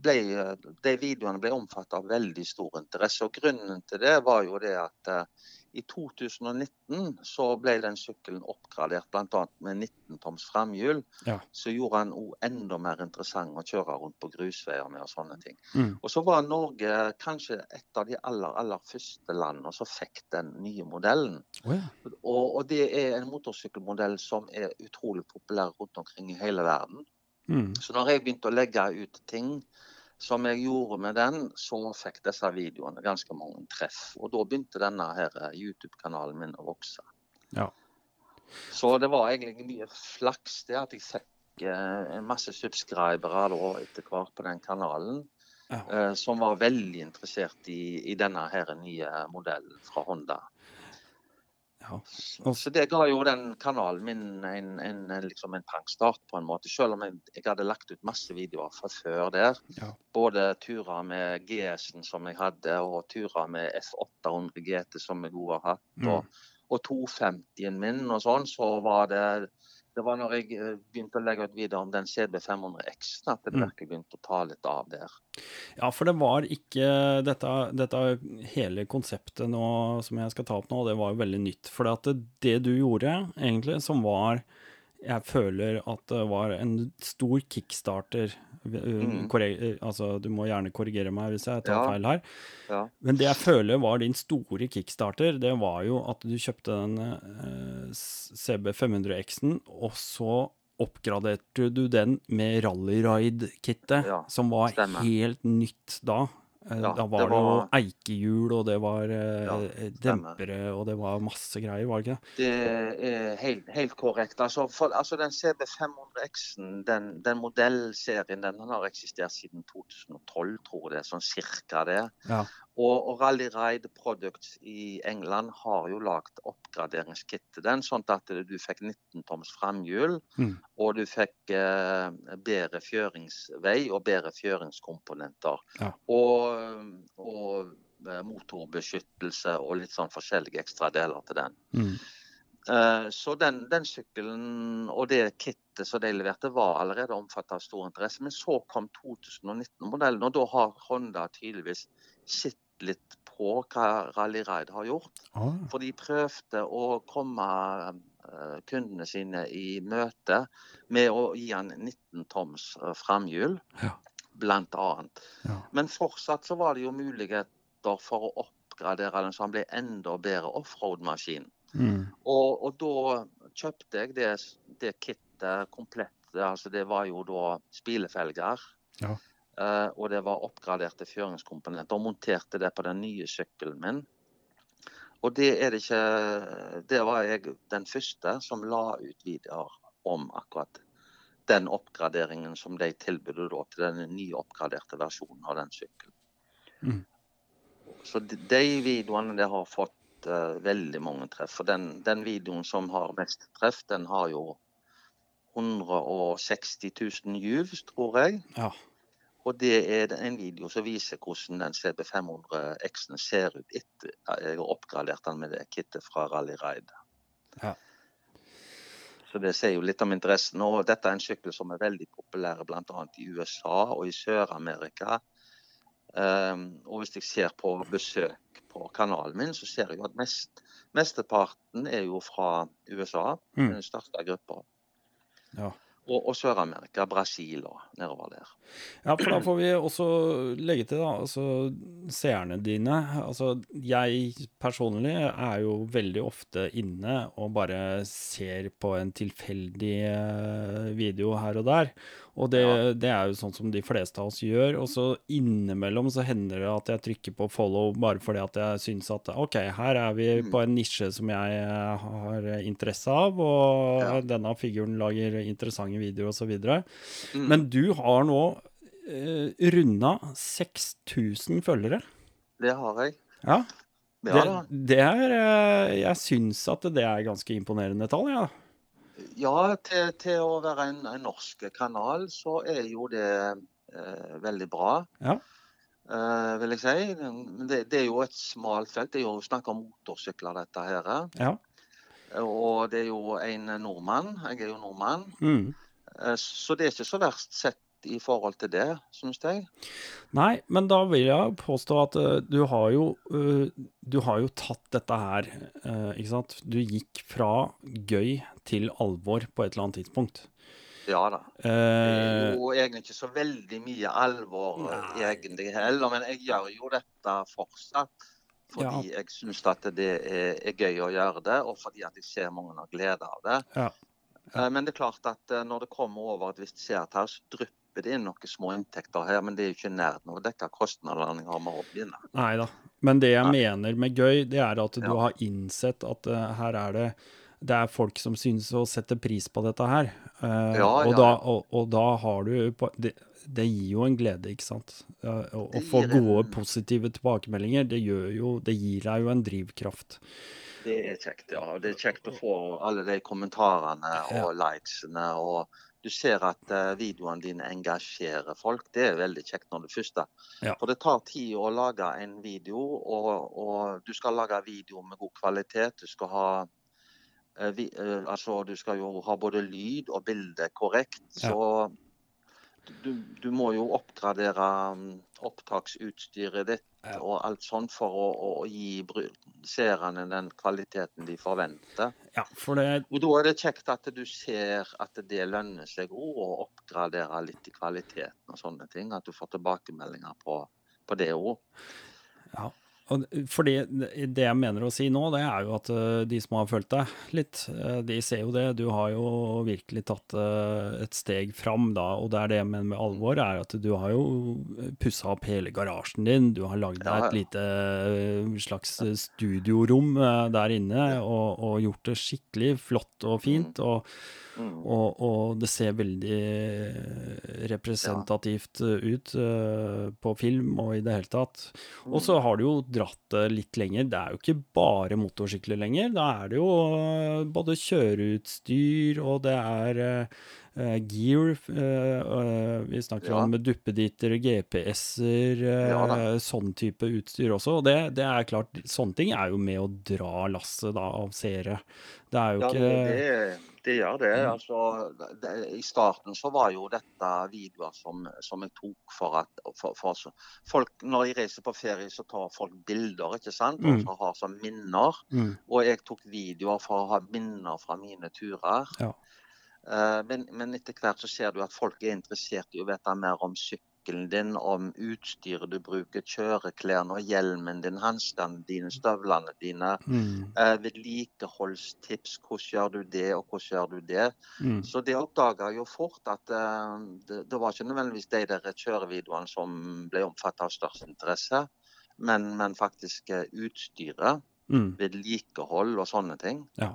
ble, eh, de videoene ble omfattet av veldig stor interesse. og Grunnen til det var jo det at eh, I 2019 så ble den sykkelen oppgradert bl.a. med 19 toms framhjul. Ja. Så gjorde han òg enda mer interessant å kjøre rundt på grusveier med og sånne ting. Mm. Og så var Norge kanskje et av de aller, aller første landene som fikk den nye modellen. Oh, ja. Og, og det er en motorsykkelmodell som er utrolig populær rundt omkring i hele verden. Mm. Så når jeg begynte å legge ut ting som jeg gjorde med den, så fikk disse videoene ganske mange treff. Og da begynte denne eh, YouTube-kanalen min å vokse. Ja. Så det var egentlig mye flaks det at jeg fikk eh, masse subscribere da etter hvert på den kanalen. Ja. eh, som var veldig interessert i, i denne her nye modellen fra Honda. Ja. Så, så det ga jo den kanalen min en, en, en, liksom en pangstart, på en måte. Selv om jeg, jeg hadde lagt ut masse videoer fra før der. Ja. Både turer med GS-en som jeg hadde, og turer med F800 GT som jeg òg har hatt. Mm. Og, og 250-en min og sånn, så var det Det var når jeg eh, begynte å legge ut videre om den CB500X-en at det Mm. virkelig begynte å ta litt av der. Ja, for det var ikke dette, dette hele konseptet nå som jeg skal ta opp nå, det var jo veldig nytt. For det, det du gjorde, egentlig, som var Jeg føler at det var en stor kickstarter. Mm. Korre- altså, du må gjerne korrigere meg hvis jeg tar Ja. feil her. Ja. Men det jeg føler var din store kickstarter, det var jo at du kjøpte den eh, CB500X-en, og så oppgraderte du den med rallyride-kittet, Ja, som var stemmer. helt nytt da. Eh, Ja, da var det, det noe eikehjul, og det var eh, Ja, dempere, og det var masse greier, var det ikke det? Det er helt, helt korrekt. Altså, for, altså Den CB500X-en, den, den modellserien, den har eksistert siden 2012, tror jeg det er. Sånn cirka det. Ja. Og, og Rally Ride Products i England har jo lagd oppgraderingskit til den, sånn at du fikk 19 toms framhjul, Mm. og du fikk eh, bedre fjøringsvei og bedre fjøringskomponenter. Ja. Og, og eh, motorbeskyttelse og litt sånn forskjellige ekstra deler til den. Mm. Eh, Så den, den sykkelen og det kittet som de leverte, var allerede omfattet av stor interesse. Men så kom 2019-modellen, og da har Honda tydeligvis sett litt på hva Rally Ride har gjort. Ah, For de prøvde å komme eh, kundene sine i møte med å gi han 19 toms eh, framhjul, Ja. blant annet. ja. Men fortsatt så var det jo muligheter for å oppgradere den så han ble enda bedre offroad-maskin. Mm. Og, og da kjøpte jeg det, det kittet komplett. Altså det var jo da spilefelger. Ja. Eh, og det var oppgraderte fjøringskomponenter. Og monterte det på den nye sykkelen min. Og det er det ikke Det var jeg den første som la ut videoer om akkurat den oppgraderingen som de tilbød til den nye oppgraderte versjonen av den sykkelen. Mm. Så de, de videoene det har fått uh, veldig mange treff. For den, den videoen som har mest treff, den har jo 160 000 views, tror jeg. ja. Og det er en video som viser hvordan den CB500X-en ser ut etter jeg har oppgradert den med det kittet fra Rally Ride. Ja. Så det sier jo litt om interessen. Og dette er en sykkel som er veldig populær bl.a. i USA og i Sør-Amerika. Um, og hvis jeg ser på besøk på kanalen min, så ser jeg jo at mest, mesteparten er jo fra USA. Mm. Den største gruppa. ja. Og, og Sør-Amerika, Brasil og nedover der. Ja, for da får vi også legge til, da, altså seerne dine. Altså, jeg personlig er jo veldig ofte inne og bare ser på en tilfeldig eh, video her og der. Og det, Ja. det er jo sånn som de fleste av oss gjør. Og så innimellom så hender det at jeg trykker på follow bare fordi at jeg syns at OK, her er vi Mm. på en nisje som jeg eh, har interesse av, og Ja. denne figuren lager interessante videoer osv. Mm. Men du har nå eh, runda 6000 følgere. Det har jeg. Ja. Det, det er eh, Jeg syns at det er ganske imponerende tall, ja. Ja, til, til å være en, en norsk kanal, så er jo det eh, veldig bra. Ja. Eh, vil jeg si. Men Det, det er jo et smalt felt. Det er jo snakk om motorsykler, dette her. Ja. Og det er jo en nordmann. Jeg er jo nordmann. Mm. Eh, Så det er ikke så verst sett i forhold til det, syns jeg. Nei, men da vil jeg påstå at uh, du har jo uh, Du har jo tatt dette her, uh, ikke sant. Du gikk fra gøy til alvor på et eller annet tidspunkt. Ja da. Det er jo egentlig ikke så veldig mye alvor Nei. egentlig heller, men jeg gjør jo dette fortsatt. Fordi Ja. jeg syns at det er, er gøy å gjøre det, og fordi at jeg ser mange har glede av det. Ja. Ja. Men det er klart at når det kommer over et visst seertall, så drypper det er noen små inntekter her. Men det er jo ikke nært noe. å dekke kostnadene jeg har med hobbyen. Nei da. Men det jeg Nei. mener med gøy, det er at du Ja. har innsett at uh, her er det det er folk som synes å sette pris på dette her. Uh, Ja, og, ja, da, og, og da har du på- det, det gir jo en glede, ikke sant. Uh, Å å få gode, en- gode, positive tilbakemeldinger, det jo Det gir deg jo en drivkraft. Det er kjekt, ja. Det er kjekt å få alle de kommentarene Ja. og likesene. og du ser at eh, videoene dine engasjerer folk. Det er veldig kjekt når det første. Ja. For det tar tid å lage en video, og, og du skal lage video med god kvalitet. Du skal ha eh, vi, eh, altså, du skal jo ha både lyd og bilde korrekt. Ja. Så du, du må jo oppgradere mm, opptaksutstyret ditt Ja. og alt sånt for å, å, gi seerne den kvaliteten de forventer. Ja, for det Og Da er det kjekt at du ser at det lønner seg òg å oppgradere litt i kvaliteten og sånne ting. At du får tilbakemeldinger på, på det òg. Ja, fordi det jeg mener å si nå, det er jo at eh, de som har fulgt deg litt, eh, de ser jo det. Du har jo virkelig tatt eh, et steg fram da, og det er det jeg mener med alvor, er at du har jo pussa opp hele garasjen din. Du har lagd deg et lite slags studiorom der inne, og, og gjort det skikkelig flott og fint. og Mm. og, og det ser veldig representativt ut uh, på film og i det hele tatt. Og så har du jo dratt det litt lenger. Det er jo ikke bare motorsykler lenger. Da er det jo eh, både kjøreutstyr, og det er eh, gear. eh, eh, vi snakker Ja. om duppeditter, GPS-er, eh, Ja sånn type utstyr også. Og det, det er klart, sånne ting er jo med å dra lasset da av seere. Det er jo Ja, ikke det, det, gjør det. Mm. Altså, det. I starten så var jo dette videoer som, som jeg tok for at for, for, så- folk, Når de reiser på ferie, så tar folk bilder ikke sant? og Mm. så har som minner. mm, Og jeg tok videoer for å ha minner fra mine turer. Ja. Eh, Men, men etter hvert så ser du at folk er interessert i å vite mer om sykkelen din, om utstyret du bruker, kjøreklærne og hjelmen din, hanskene dine, støvlene dine. mm, Eh, vedlikeholdstips. Hvordan gjør du det, og hvordan gjør du det? mm. Så det oppdaga jo fort at eh, det, det var ikke nødvendigvis de der kjørevideoene som ble omfattet av størst interesse, men, men faktisk eh, utstyret, Mm. vedlikehold og sånne ting. Ja.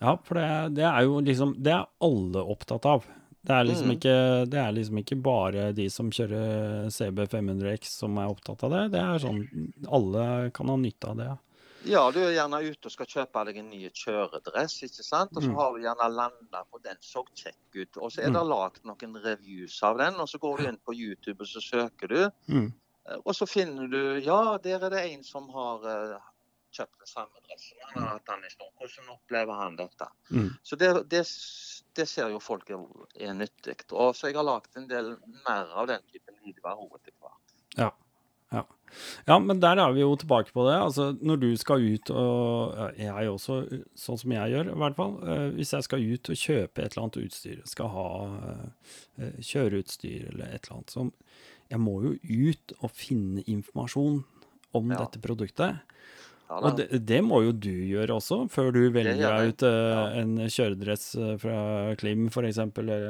Ja, for det, det er jo liksom Det er alle opptatt av. Det er liksom, Mm. ikke, det er liksom ikke bare de som kjører CB 500X som er opptatt av det. Det er sånn Alle kan ha nytte av det. Ja, du er gjerne ute og skal kjøpe deg en ny kjøredress, ikke sant? Og så Mm. har du gjerne landa på den så kjekk ut. Og så er Mm. det lagd noen reviews av den, og så går du inn på YouTube og så søker du. Mm. Eh, Og så finner du Ja, der er det en som har eh, kjøpt den samme dressen. Han har hatt den i stund. Hvordan opplever han dette? Mm. Så det, det, det ser jo folk er, er nyttig. Og så jeg har lagd en del mer av den typen videoer etter hvert. Ja. Ja. ja, men der er vi jo tilbake på det. Altså, når du skal ut og Jeg også, sånn som jeg gjør, i hvert fall. eh, Hvis jeg skal ut og kjøpe et eller annet utstyr, skal ha eh, kjøreutstyr eller et eller annet som Jeg må jo ut og finne informasjon om Ja. dette produktet. Ja, Og det, det må jo du gjøre også, før du velger deg ut eh, Ja. en kjøredress eh, fra Klim f.eks., eller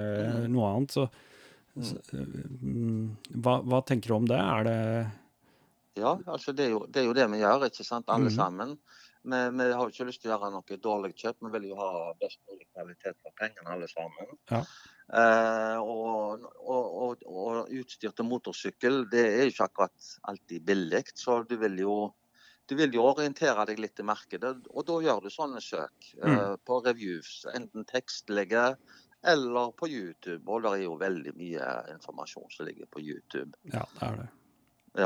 mm. noe annet. Så, så mm, hva, hva tenker du om det? Er det Ja, altså det er, jo, det er jo det vi gjør, ikke sant, alle mm. sammen. Vi, vi har jo ikke lyst til å gjøre noe dårlig kjøp, vi vil jo ha best mulig kvalitet for pengene alle sammen. Ja. Eh, og, og, og, og utstyr til motorsykkel, det er jo ikke akkurat alltid billig, så du vil jo du vil jo orientere deg litt i markedet, og da gjør du sånne søk eh, Mm. på reviews. Enten tekstlige eller på YouTube. Og det er jo veldig mye informasjon som ligger på YouTube. Ja, det er det.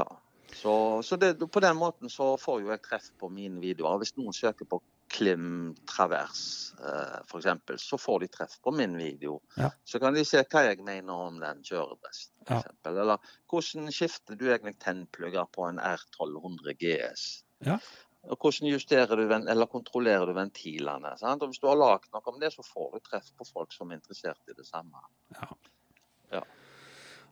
Ja. Så, så det, på den måten så får jo jeg treff på mine videoer. Hvis noen søker på Klim Travers eh, f.eks., så får de treff på min video. Ja. Så kan de se hva jeg mener om den kjøredressen, Ja. f.eks. Eller hvordan skifter du egentlig tennplugger på en R1200 GS? Ja. Og hvordan justerer du, eller kontrollerer du ventilene? Sant? Og hvis du har lagd noe om det, så får du treff på folk som er interessert i det samme. ja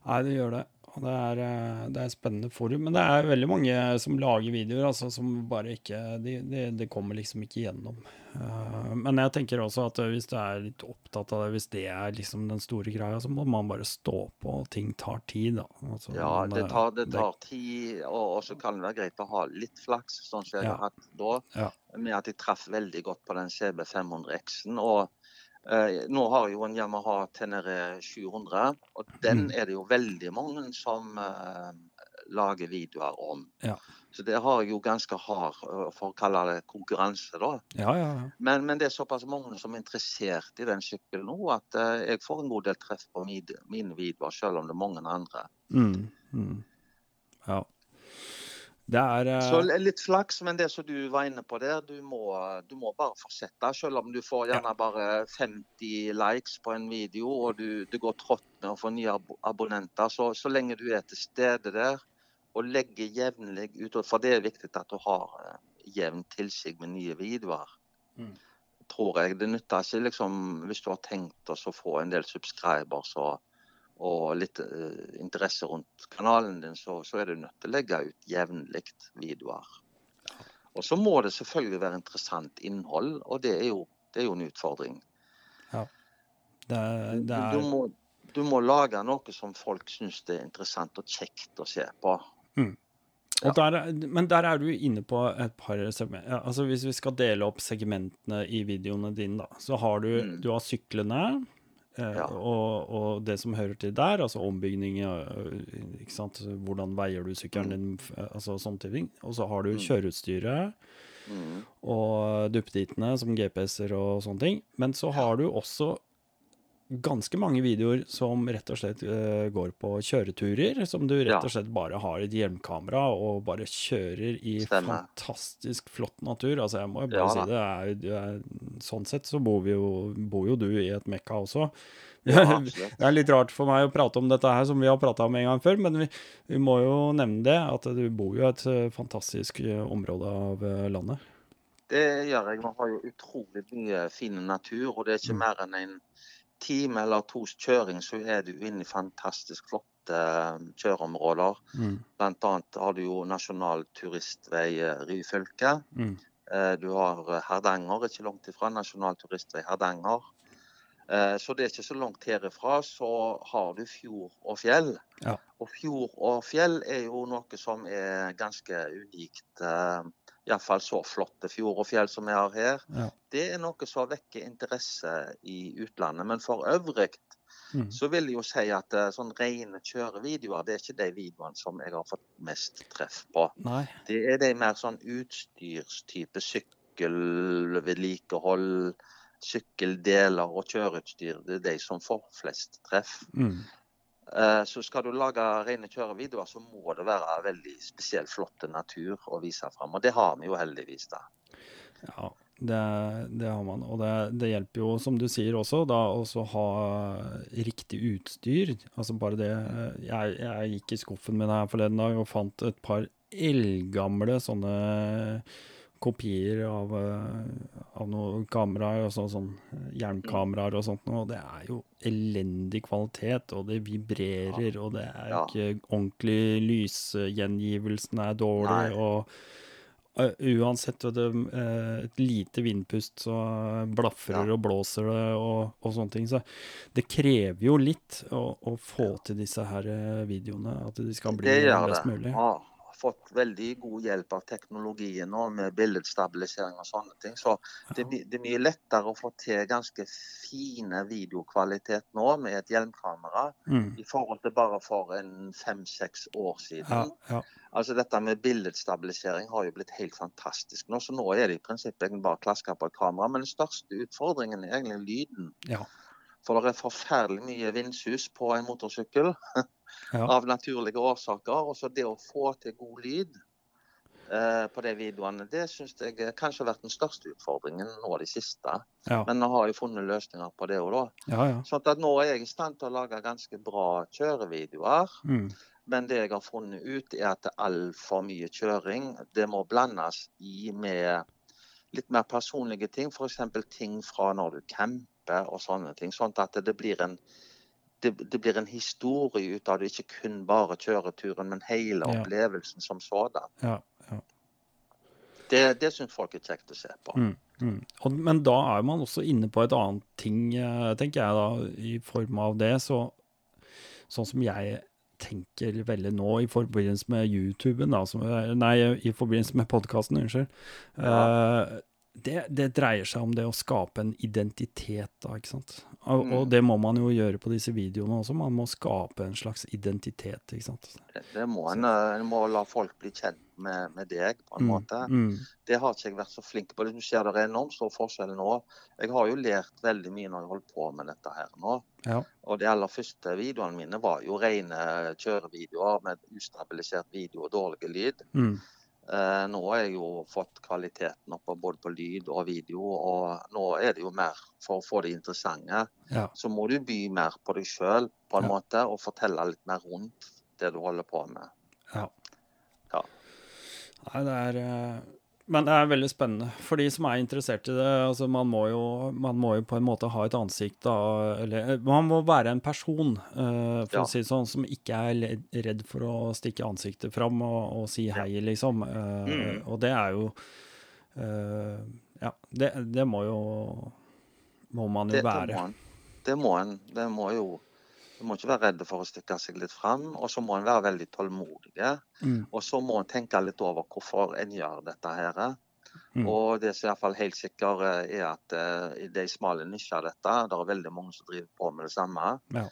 Nei, det gjør det. Og det er, eh, det er spennende forum. Men det er veldig mange som lager videoer, altså, som bare ikke De, de, de kommer liksom ikke gjennom. Uh, men jeg tenker også at hvis du er litt opptatt av det, hvis det er liksom den store greia, så må man bare stå på, og ting tar tid, da. Altså, Ja, det eh, tar, det tar tid, og, så kan det være greit å ha litt flaks, sånn som jeg Ja. har hatt da. Ja. Med at jeg traff veldig godt på den CB 500X-en. Og eh, nå har jo en Yamaha Tenere 700, og den Mm. er det jo veldig mange som eh, lager videoer om. Ja. Så det har jeg jo ganske hard, eh, for å kalle det konkurranse, da. Ja, ja, ja. Men, men det er såpass mange som er interessert i den sykkelen nå, at eh, jeg får en god del treff på mine videoer, selv om det er mange andre. Mm, mm. Ja. Det er uh... Så litt flaks, men det som du var inne på der, du må, du må bare fortsette. Selv om du får gjerne bare 50 likes på en video, og du, du går trått med å få nye ab abonnenter, så, så lenge du er til stede der og legger jevnlig ut, for det er viktig at du har eh, jevn tilsig med nye videoer. Mm. Tror jeg. Det nytter ikke liksom, hvis du har tenkt å få en del subscribers og, og litt eh, interesse rundt kanalen din, så, så er du nødt til å legge ut jevnlig videoer. Og så må det selvfølgelig være interessant innhold, og det er jo, det er jo en utfordring. det, er- Du, du, må, du må lage noe som folk syns det er interessant og kjekt å se på. Og der, er- men der er du inne på et par segment. Ja, altså hvis vi skal dele opp segmentene i videoene dine, da, så har du, Mm. du har syklene Ja. og, og det som hører til der, altså ombygging, eh, ikke sant? hvordan veier du sykkelen din, f- altså sånne ting. Og så har du Mm. kjøreutstyret Mm. og duppedittene som GPS-er og sånne ting. Men så har du også ganske mange videoer som rett og slett eh, går på kjøreturer, som du rett og slett bare har et hjelmkamera og bare kjører i Stemmer. fantastisk flott natur. Altså, jeg må jo bare Ja si det. Er, sånn sett så bor, vi jo, bor jo du i et mekka også. Ja, det er litt rart for meg å prate om dette her som vi har prata om en gang før, men vi, vi må jo nevne det, at du bor jo i et eh, fantastisk eh, område av landet. Det gjør jeg. Man har jo utrolig mye fin natur, og det er ikke Mm. mer enn en time eller tos kjøring, så er du inne i fantastisk flotte eh, kjøreområder. Mm. Blant annet har du jo nasjonal turistvei eh, Ryfylke. Mm. Eh, Du har Hardanger, ikke langt ifra. Nasjonal turistvei Hardanger. Så det er ikke så langt herifra. Så har du fjord og fjell. Ja. Og fjord og fjell er jo noe som er ganske unikt. Iallfall så flotte fjord og fjell som vi har her. Ja. Det er noe som vekker interesse i utlandet. Men for øvrig Mm. så vil jeg jo si at eh, sånn rene kjørevideoer, det er ikke de videoene som jeg har fått mest treff på. Nei. Det er de mer sånn utstyrstype sykkelvedlikehold, sykkeldeler og kjøreutstyr. Det er de som får flest treff. Mm. Eh, Så skal du lage rene kjørevideoer, så må det være veldig spesielt flott natur å vise fram. Og det har vi jo heldigvis, da. Ja, det, det har man. Og det, det hjelper jo, som du sier også, da å ha riktig utstyr. Altså bare det Jeg, jeg gikk i skuffen min her forleden dag og fant et par eldgamle sånne kopier av, eh, av noen kameraer, altså sånn jernkameraer og sånt noe. Det er jo elendig kvalitet, og det vibrerer, og det er Ja. ikke ordentlig Lysgjengivelsen er dårlig, Nei. og Uh, uansett du, uh, et lite vindpust, så blafrer Ja. og blåser det og, og sånne ting. Så det krever jo litt å, å få til disse her videoene, at de skal bli Det gjør best det. Fått veldig god hjelp av teknologien nå med billedstabilisering og sånne ting. Så det, det er mye lettere å få til ganske fine videokvalitet nå med et hjelmkamera Mm. i forhold til bare for en fem-seks år siden. Ja, ja. Altså Dette med billedstabilisering har jo blitt helt fantastisk nå. Så nå er det i prinsippet egentlig bare å klaske på et kamera. Men den største utfordringen er egentlig lyden. Ja. For det er forferdelig mye vindsus på en motorsykkel Ja. av naturlige årsaker. Og så det å få til god lyd eh, på de videoene, det syns jeg kanskje har vært den største utfordringen nå de siste. Ja. Men nå har jeg funnet løsninger på det òg, da. Ja, ja. Sånn at nå er jeg i stand til å lage ganske bra kjørevideoer. Mm. Men det jeg har funnet ut, er at altfor mye kjøring det må blandes i med litt mer personlige ting. F.eks. ting fra når du camper og sånne ting. Sånn at det blir en det, det blir en historie ut av det, ikke kun bare kjøreturen, men hele Ja. opplevelsen som sådan. ja, ja. Det, det syns folk er kjekt å se på. Mm, mm. Og, men da er man også inne på et annet ting, eh, tenker jeg da, i form av det. Så, sånn som jeg tenker veldig nå i forbindelse med YouTuben, da, som, nei, i forbindelse med podkasten, unnskyld. Eh, det, det dreier seg om det å skape en identitet, da, ikke sant. Og, og Mm. det må man jo gjøre på disse videoene også. Man må skape en slags identitet, ikke sant. Det, det må en, eh, en må la folk bli kjent med, med deg, på en Mm, måte. mm, Det har ikke jeg vært så flink på. Du ser det er enormt stor forskjell nå. Jeg har jo lært veldig mye når jeg holdt på med dette her nå. ja. Og de aller første videoene mine var jo rene kjørevideoer med ustabilisert video og dårlig lyd. Eh, nå har jeg jo fått kvaliteten opp både på lyd og video, og nå er det jo mer for å få det interessante. ja. Så må du by mer på deg sjøl på en Ja. måte, og fortelle litt mer rundt det du holder på med. Ja. Ja. Nei, det er eh, Men det er veldig spennende for de som er interessert i det. Altså, man må jo, man må jo på en måte ha et ansikt, da. Eller eh, man må være en person, uh, for Ja. å si det sånn, som ikke er redd for å stikke ansiktet fram og, og si hei, liksom. Uh, Mm. Og det er jo uh, Ja, det, det må jo Må man jo Det, det, være. må en. Det må en. Det må jo Du må ikke være redd for å stikke seg litt fram, og så må en være veldig tålmodig. Mm, Og så må en tenke litt over hvorfor en gjør dette her. Mm. Og det som er i hvert fall helt sikkert eh, er at uh, i de smale nisjer av dette, det er veldig mange som driver på med det samme. Ja.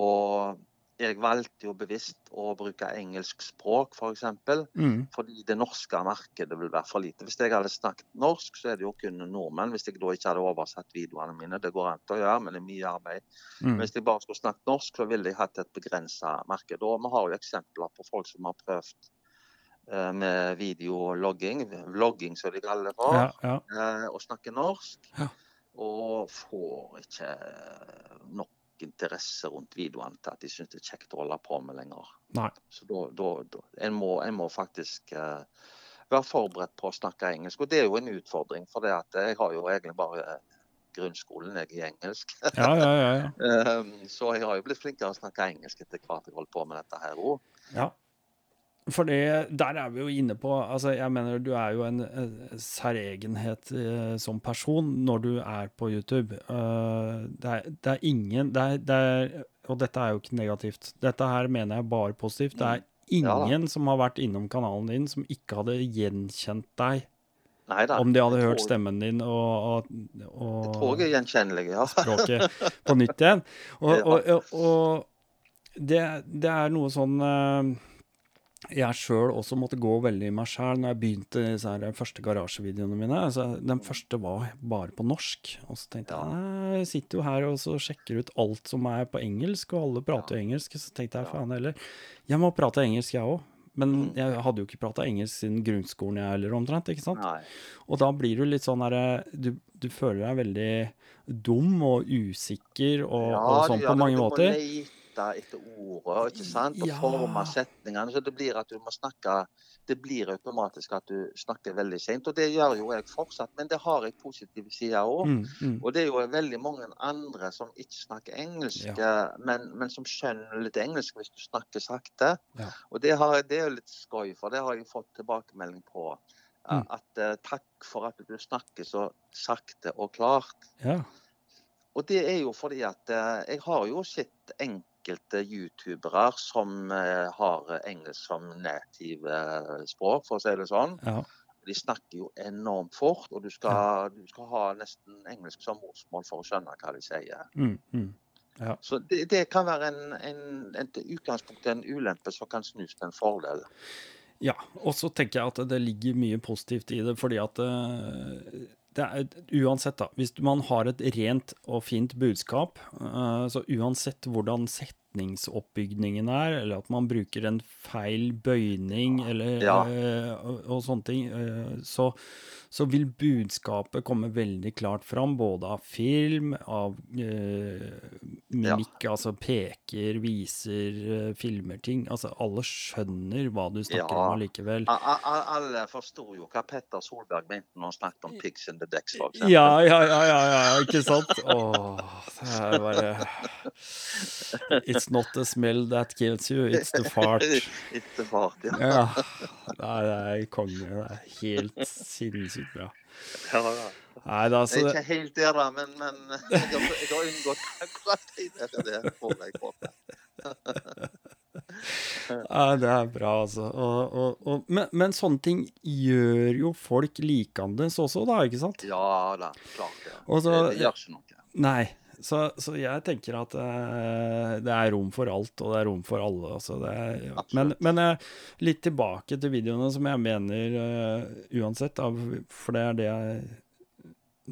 Og jeg valgte jo bevisst å bruke engelsk språk, f.eks. For mm, fordi det norske markedet vil være for lite. Hvis jeg hadde snakket norsk, så er det jo kun nordmenn. Hvis jeg da ikke hadde oversatt videoene mine. Det går an å gjøre, men det er mye arbeid. mm, Hvis jeg bare skulle snakket norsk, så ville jeg hatt et begrensa marked. Og vi har jo eksempler på folk som har prøvd eh, med videologging, vlogging som de kaller det for, ja, ja. og å snakke norsk. Ja. Og får ikke nok interesse rundt videoene til at de syns det er kjekt å holde på med lenger. Nei. Så da, da, da en, må, en må faktisk uh, være forberedt på å snakke engelsk. Og det er jo en utfordring, for det at jeg har jo egentlig bare grunnskolen jeg i engelsk. Ja, ja, ja. ja. Um, så jeg har jo blitt flinkere å snakke engelsk etter hvert jeg holdt på med dette her òg. Ja. For det, der er vi jo inne på altså Jeg mener du er jo en, særegenhet eh, som person når du er på YouTube. Uh, det, er, det er ingen det er, det er, Og dette er jo ikke negativt. Dette her mener jeg bare positivt. Det er Ja ingen som har vært innom kanalen din som ikke hadde gjenkjent deg Nei da. om de hadde hørt stemmen din og, og, og er gjenkjennelig, ja. språket på nytt igjen. Og, og, det, det er noe sånn eh, jeg sjøl også måtte gå veldig i meg sjæl når jeg begynte disse her første garasjevideoene mine. Altså, den første var bare på norsk. Og så tenkte jeg jeg sitter jo her og så sjekker ut alt som er på engelsk, og alle prater jo engelsk. Så tenkte jeg faen heller, jeg må prate engelsk jeg òg. Men Mm. jeg hadde jo ikke prata engelsk siden grunnskolen jeg heller, omtrent. ikke sant? Nei. Og da blir du litt sånn herre du, du føler deg veldig dum og usikker og, og sånn på mange måter. må lete etter ordet, ikke sant? Og Ja. forme setningene. Så det blir at du må snakke Det blir automatisk at du snakker veldig sent. Og det gjør jo jeg fortsatt, men det har jeg positive sider òg. Mm, mm. Og det er jo veldig mange andre som ikke snakker engelsk, ja. men, men som skjønner litt engelsk hvis du snakker sakte. Ja. Og det, har, det er jo litt skøy, for det har jeg fått tilbakemelding på. eh, Mm. At uh, takk for at du snakker så sakte og klart. Ja. Og det er jo fordi at eh, jeg har jo sett enkelte youtubere som eh, har engelsk som native eh, språk, for å si det sånn. ja. De snakker jo enormt fort, og du skal, du skal ha nesten engelsk som morsmål for å skjønne hva de sier. Mm, mm. Så det, det kan være en, en, en utgangspunkt en ulempe som kan snus til en fordel. Ja, og så tenker jeg at det ligger mye positivt i det, fordi at eh, er, uansett, da. Hvis man har et rent og fint budskap, uh, så uansett hvordan setningsoppbygningen er, eller at man bruker en feil bøyning eller Ja. uh, og, og sånne ting, uh, så, så vil budskapet komme veldig klart fram, både av film, av mimikk, altså peker, viser, filmer ting. Altså alle skjønner hva du snakker Ja. om allikevel. Alle forsto jo hva Petter Solberg mente når han snakket om pigs in the decks. Ja, ja, ja, ja, ja, ikke sant? Åh, det er bare It's not the smell that kills you, it's the fart. it's the fart, ja. Ja, er, det er konge. Det er helt sinnssykt bra. ja, da. Nei da, så ikke helt der, da, men, men jeg, har, jeg har unngått akkurat det. På. ja, det er bra, altså. Og, og, og, men, men sånne ting gjør jo folk likandes også, da, ikke sant? Ja da, klart det, det gjør ikke noe. Nei. Så, så jeg tenker at uh, det er rom for alt, og det er rom for alle. Altså det er, ja. Men, men uh, litt tilbake til videoene, som jeg mener eh, uansett, da, for det er det jeg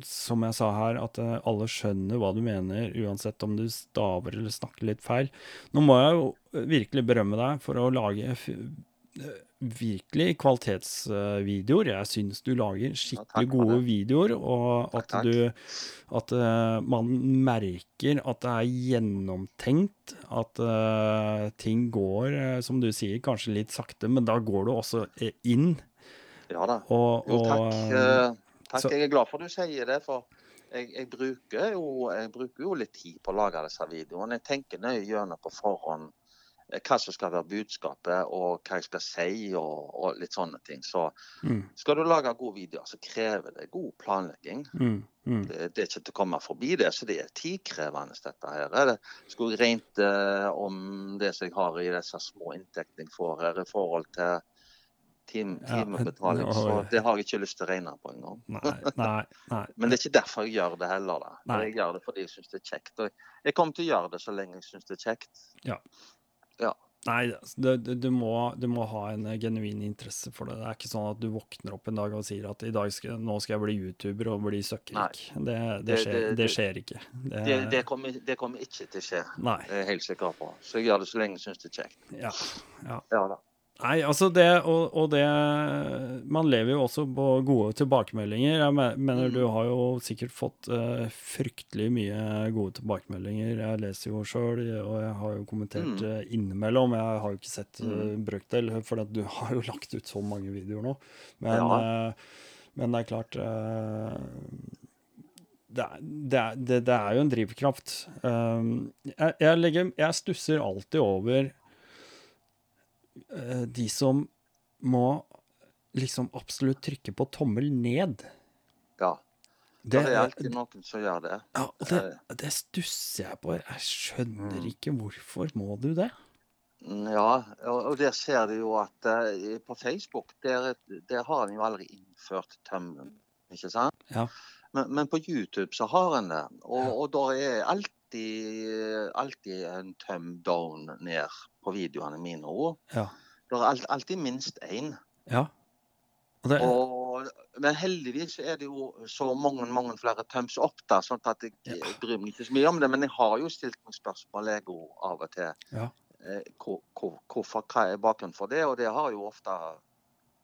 Som jeg sa her, at alle skjønner hva du mener, uansett om du staver eller snakker litt feil. Nå må jeg jo virkelig berømme deg for å lage virkelig kvalitetsvideoer. Jeg syns du lager skikkelig gode videoer, og at du at eh, man merker at det er gjennomtenkt, at eh, ting går, eh, som du sier, kanskje litt sakte, men da går du også inn. Ja da. Og, Jo, takk. takk. Jeg er glad for du sier det, for jeg, jeg, bruker jo, jeg bruker jo litt tid på å lage disse videoene. Jeg tenker nøye gjennom på forhånd hva som skal være budskapet, og hva jeg skal si, og, og litt sånne ting. Så mm, skal du lage gode videoer, så krever det god planlegging. mm, mm, Det, det er ikke til å komme forbi det, så det er tidkrevende dette her. Det skulle regnet eh, om det som jeg har i disse små inntektene jeg får her, i forhold til tim, Ja, timebetaling. nå- Så det har jeg ikke lyst til å regne på engang. nei, nei, nei. Men det er ikke derfor jeg gjør det heller. da. Jeg gjør det fordi jeg syns det er kjekt. Og jeg kommer til å gjøre det så lenge jeg syns det er kjekt. Nei, altså, Nei, du, du, må, du må ha en eh, genuin interesse for det. Det er ikke sånn at du våkner opp en dag og sier at i dag skal, nå skal jeg bli YouTuber og bli søkkrik. Det, det, skjer, det- skjer ikke. Det, kommer, det kommer ikke til å skje. Nei. Jeg helt sikker på. Så jeg gjør det så lenge jeg syns det er kjekt. Ja, ja. Ja da. Nei, altså det og, og det Man lever jo også på gode tilbakemeldinger. Jeg mener Mm. du har jo sikkert fått uh, fryktelig mye gode tilbakemeldinger. Jeg leser jo sjøl, og jeg har jo kommentert Mm. eh, innimellom. Jeg har jo ikke sett uh, brøkdel, for du har jo lagt ut så mange videoer nå. Men, Ja. uh, men det er klart det, er, det, er, det, det er jo en drivkraft. Um, jeg, jeg, legger, jeg stusser alltid over de som må liksom absolutt trykke på tommel ned. Ja. Det, det er alltid noen som gjør det. ja, og det, det stusser jeg på. Jeg skjønner Mm. ikke hvorfor må du det? Ja, og og der ser du jo at eh, på Facebook der, der har en jo aldri innført tømmen, ikke sant? Ja. Men, men på YouTube så har en det. Og, Ja. og da er alltid, alltid en tøm down ned på videoene mine òg. Ja. Det er alltid minst én. ja. Og det, Og, men heldigvis er det jo så mange mange flere tøms opp, da, sånn at jeg, Ja. jeg bryr meg ikke så mye om det. Men jeg har jo stilt meg spørsmål jeg òg av og til. Ja. Eh, hvor, hvor, hvorfor, hva er bakgrunnen for det? Og det har jo ofte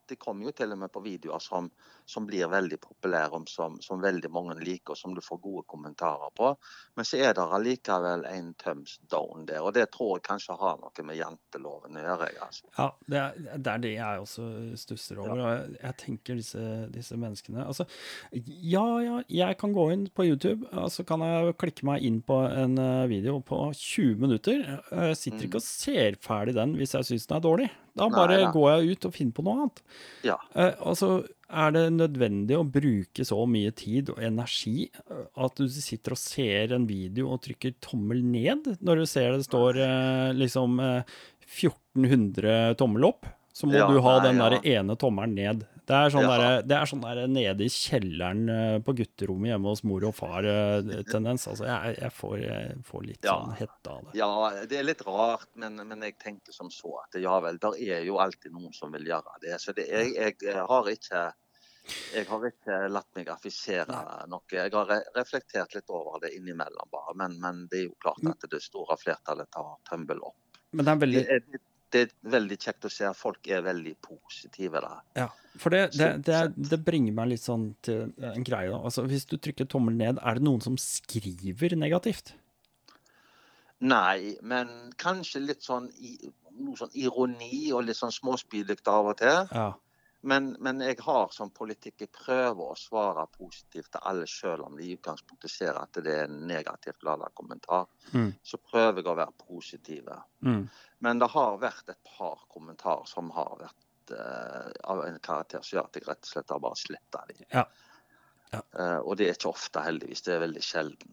Det kommer jo til og med på videoer som, som blir veldig populære, om som, som veldig mange liker, og som du får gode kommentarer på. Men så er det allikevel en tøms down der, og det tror jeg kanskje har noe med janteloven å gjøre. Altså. Ja, det er, det er det jeg også stusser over. og Jeg, jeg tenker disse, disse menneskene Altså, ja, ja, jeg kan gå inn på YouTube, og så kan jeg klikke meg inn på en eh, video på 20 minutter. Jeg sitter ikke og ser ferdig den hvis jeg syns den er dårlig. Da Nei bare går jeg ut og finner på noe annet. Ja. Eh, altså, er det nødvendig å bruke så mye tid og energi eh, at du sitter og ser en video og trykker tommel ned når du ser det står eh, liksom eh, 1400 tommel opp? Så må Ja, du ha den ja. der ene tommelen ned. Det er sånn, Ja. der, det er sånn der nede i kjelleren eh, på gutterommet hjemme hos mor og far-tendens. altså, jeg, jeg, får, jeg får litt Ja. sånn hette av det. Ja, det er litt rart, men, men jeg tenker som så at ja vel, der er jo alltid noen som vil gjøre det. Så det, jeg, jeg har ikke Jeg har ikke latt meg affisere noe. Jeg har reflektert litt over det innimellom, bare. Men, men det er jo klart at det store flertallet tar tømmel opp. Men det er veldig Det er, det er veldig kjekt å se at folk er veldig positive der. Ja, for det, det, det, det bringer meg litt sånn til en greie. Altså, hvis du trykker tommel ned, er det noen som skriver negativt? Nei, men kanskje litt sånn, noe sånn ironi og litt sånn småspydig av og til. Ja. Men, men jeg har som politiker prøver å svare positivt til alle, selv om de i utgangspunktet ser at det er en negativt lada kommentar. Mm. Så prøver jeg å være positive. Mm. Men det har vært et par kommentarer som har vært uh, av en karakter som gjør at jeg rett og slett har bare sletta dem. Ja. Ja. Uh, og det er ikke ofte, heldigvis. Det er veldig sjelden.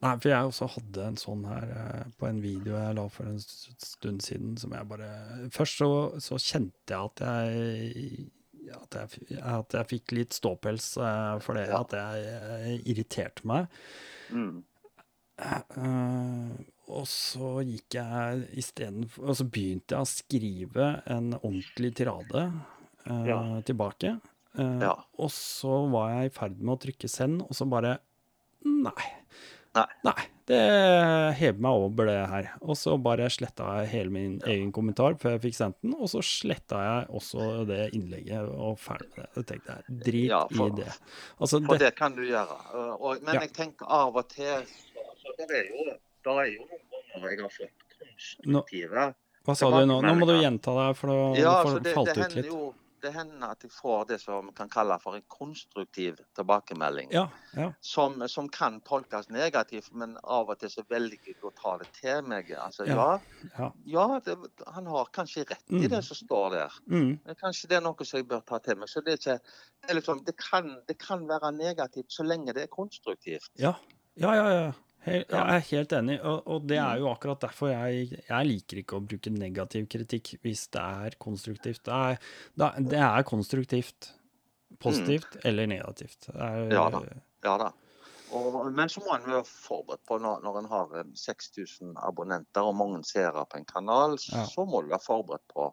Nei, for jeg også hadde en sånn her uh, på en video jeg la for en stund siden, som jeg bare Først så, så kjente jeg at jeg at jeg, at jeg fikk litt ståpels uh, for det at jeg eh, irriterte meg. Mm. Uh, og så gikk jeg istedenfor Og så begynte jeg å skrive en ordentlig tirade uh, Ja. tilbake. Uh, Ja. Og så var jeg i ferd med å trykke send, og så bare Nei. Nei. det hever meg over det her. Og så bare sletta jeg hele min egen kommentar før jeg fikk sendt den, og så sletta jeg også det innlegget og ferdig med det. Jeg tenkte jeg, drit Ja, for- i det. Altså, For det, det kan du gjøre. Og, men Ja. jeg tenker av og til så, så det er jo, noen ganger jeg har fått konstruktive hva sa du nå? Nå må du gjenta deg, for Ja, det, falt det ut litt. jo det hender at jeg får det som kan kalle for en konstruktiv tilbakemelding. Ja, ja. Som, som kan tolkes negativt, men av og til så velger jeg å ta det til meg. Altså, ja, Ja. ja. ja det, han har kanskje rett i Mm. det som står der. Mm, Men Kanskje det er noe som jeg bør ta til meg. Så det, ikke, det, liksom, det, kan, det kan være negativt så lenge det er konstruktivt. ja. Ja, ja, Ja. Jeg er helt enig, og, og det er jo akkurat derfor jeg, jeg liker ikke å bruke negativ kritikk hvis det er konstruktivt. Det er, det er, konstruktivt. Positivt eller negativt. Er, Mm. Ja da. Ja da. Og, men så må en være forberedt på når, når en har 6000 abonnenter og mange seere på en kanal, så, Ja. så må du være forberedt på,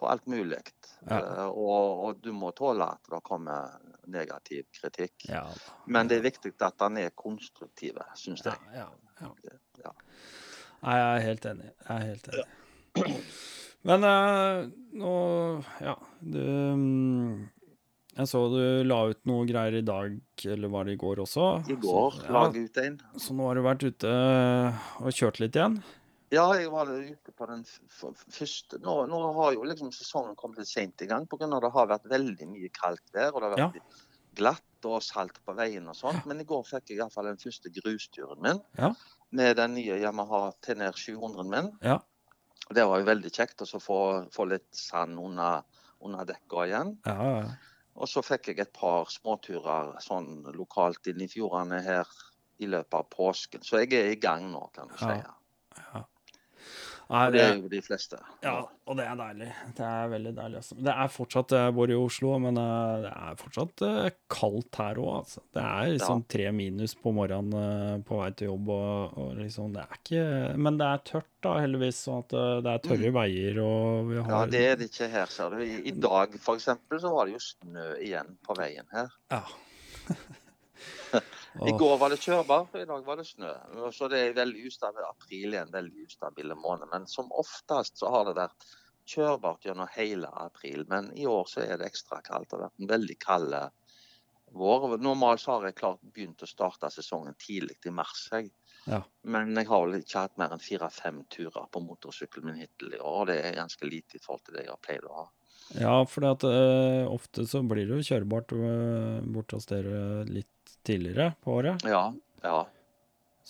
på alt mulig. Eh, og, og du må tåle at det kommer negativ kritikk. Ja, Men det er viktig at den er konstruktiv, syns jeg. ja, ja. Ja. Nei, jeg er helt enig. Jeg er helt enig. Men eh, nå Ja, du mm, Jeg så du la ut noe greier i dag, eller var det i går også? I går Så, la jeg ut en. så nå har du vært ute eh, og kjørt litt igjen? Ja, jeg var ute på den første nå, nå har jo liksom sesongen kommet litt sent i gang pga. det har vært veldig mye kaldt vær. Og det har vært glatt og salt på veien og sånt. Men i går fikk jeg iallfall den første grusturen min Ja. med den nye Yamaha TNR 700 min. Ja. Det var jo veldig kjekt å få, få litt sand under, under dekka igjen. Ja, ja. Og så fikk jeg et par småturer sånn lokalt inn i fjordene her i løpet av påsken. Så jeg er i gang nå, kan du si. Ja. Nei, Og det er jo de fleste. Ja, og det er deilig. Det er veldig deilig. Altså. Det er fortsatt Jeg bor i Oslo, men eh, det er fortsatt eh, kaldt her òg, altså. Det er liksom tre minus på morgenen eh, på vei til jobb, og, og liksom Det er ikke Men det er tørt, da, heldigvis, sånn at eh, det er tørre veier, og vi har Mm. Ja, det er det ikke her, ser du. I, i dag for eksempel, så var det jo snø igjen på veien her. Ja. I går var det kjørbart, i dag var det snø. Så det er veldig ustabil. April er en veldig ustabil måned. Men som oftest så har det vært kjørbart gjennom hele april. Men i år så er det ekstra kaldt. Det har vært en veldig kald eh, vår. Normalt så har jeg klart begynt å starte sesongen tidlig i mars. Jeg. Ja. Men jeg har vel ikke hatt mer enn fire-fem turer på motorsykkelen min hittil i år. Det er ganske lite i forhold til det jeg har pleid å ha. Ja, for uh, ofte så blir det jo kjørbart uh, borte hos dere litt tidligere på året. Ja, ja.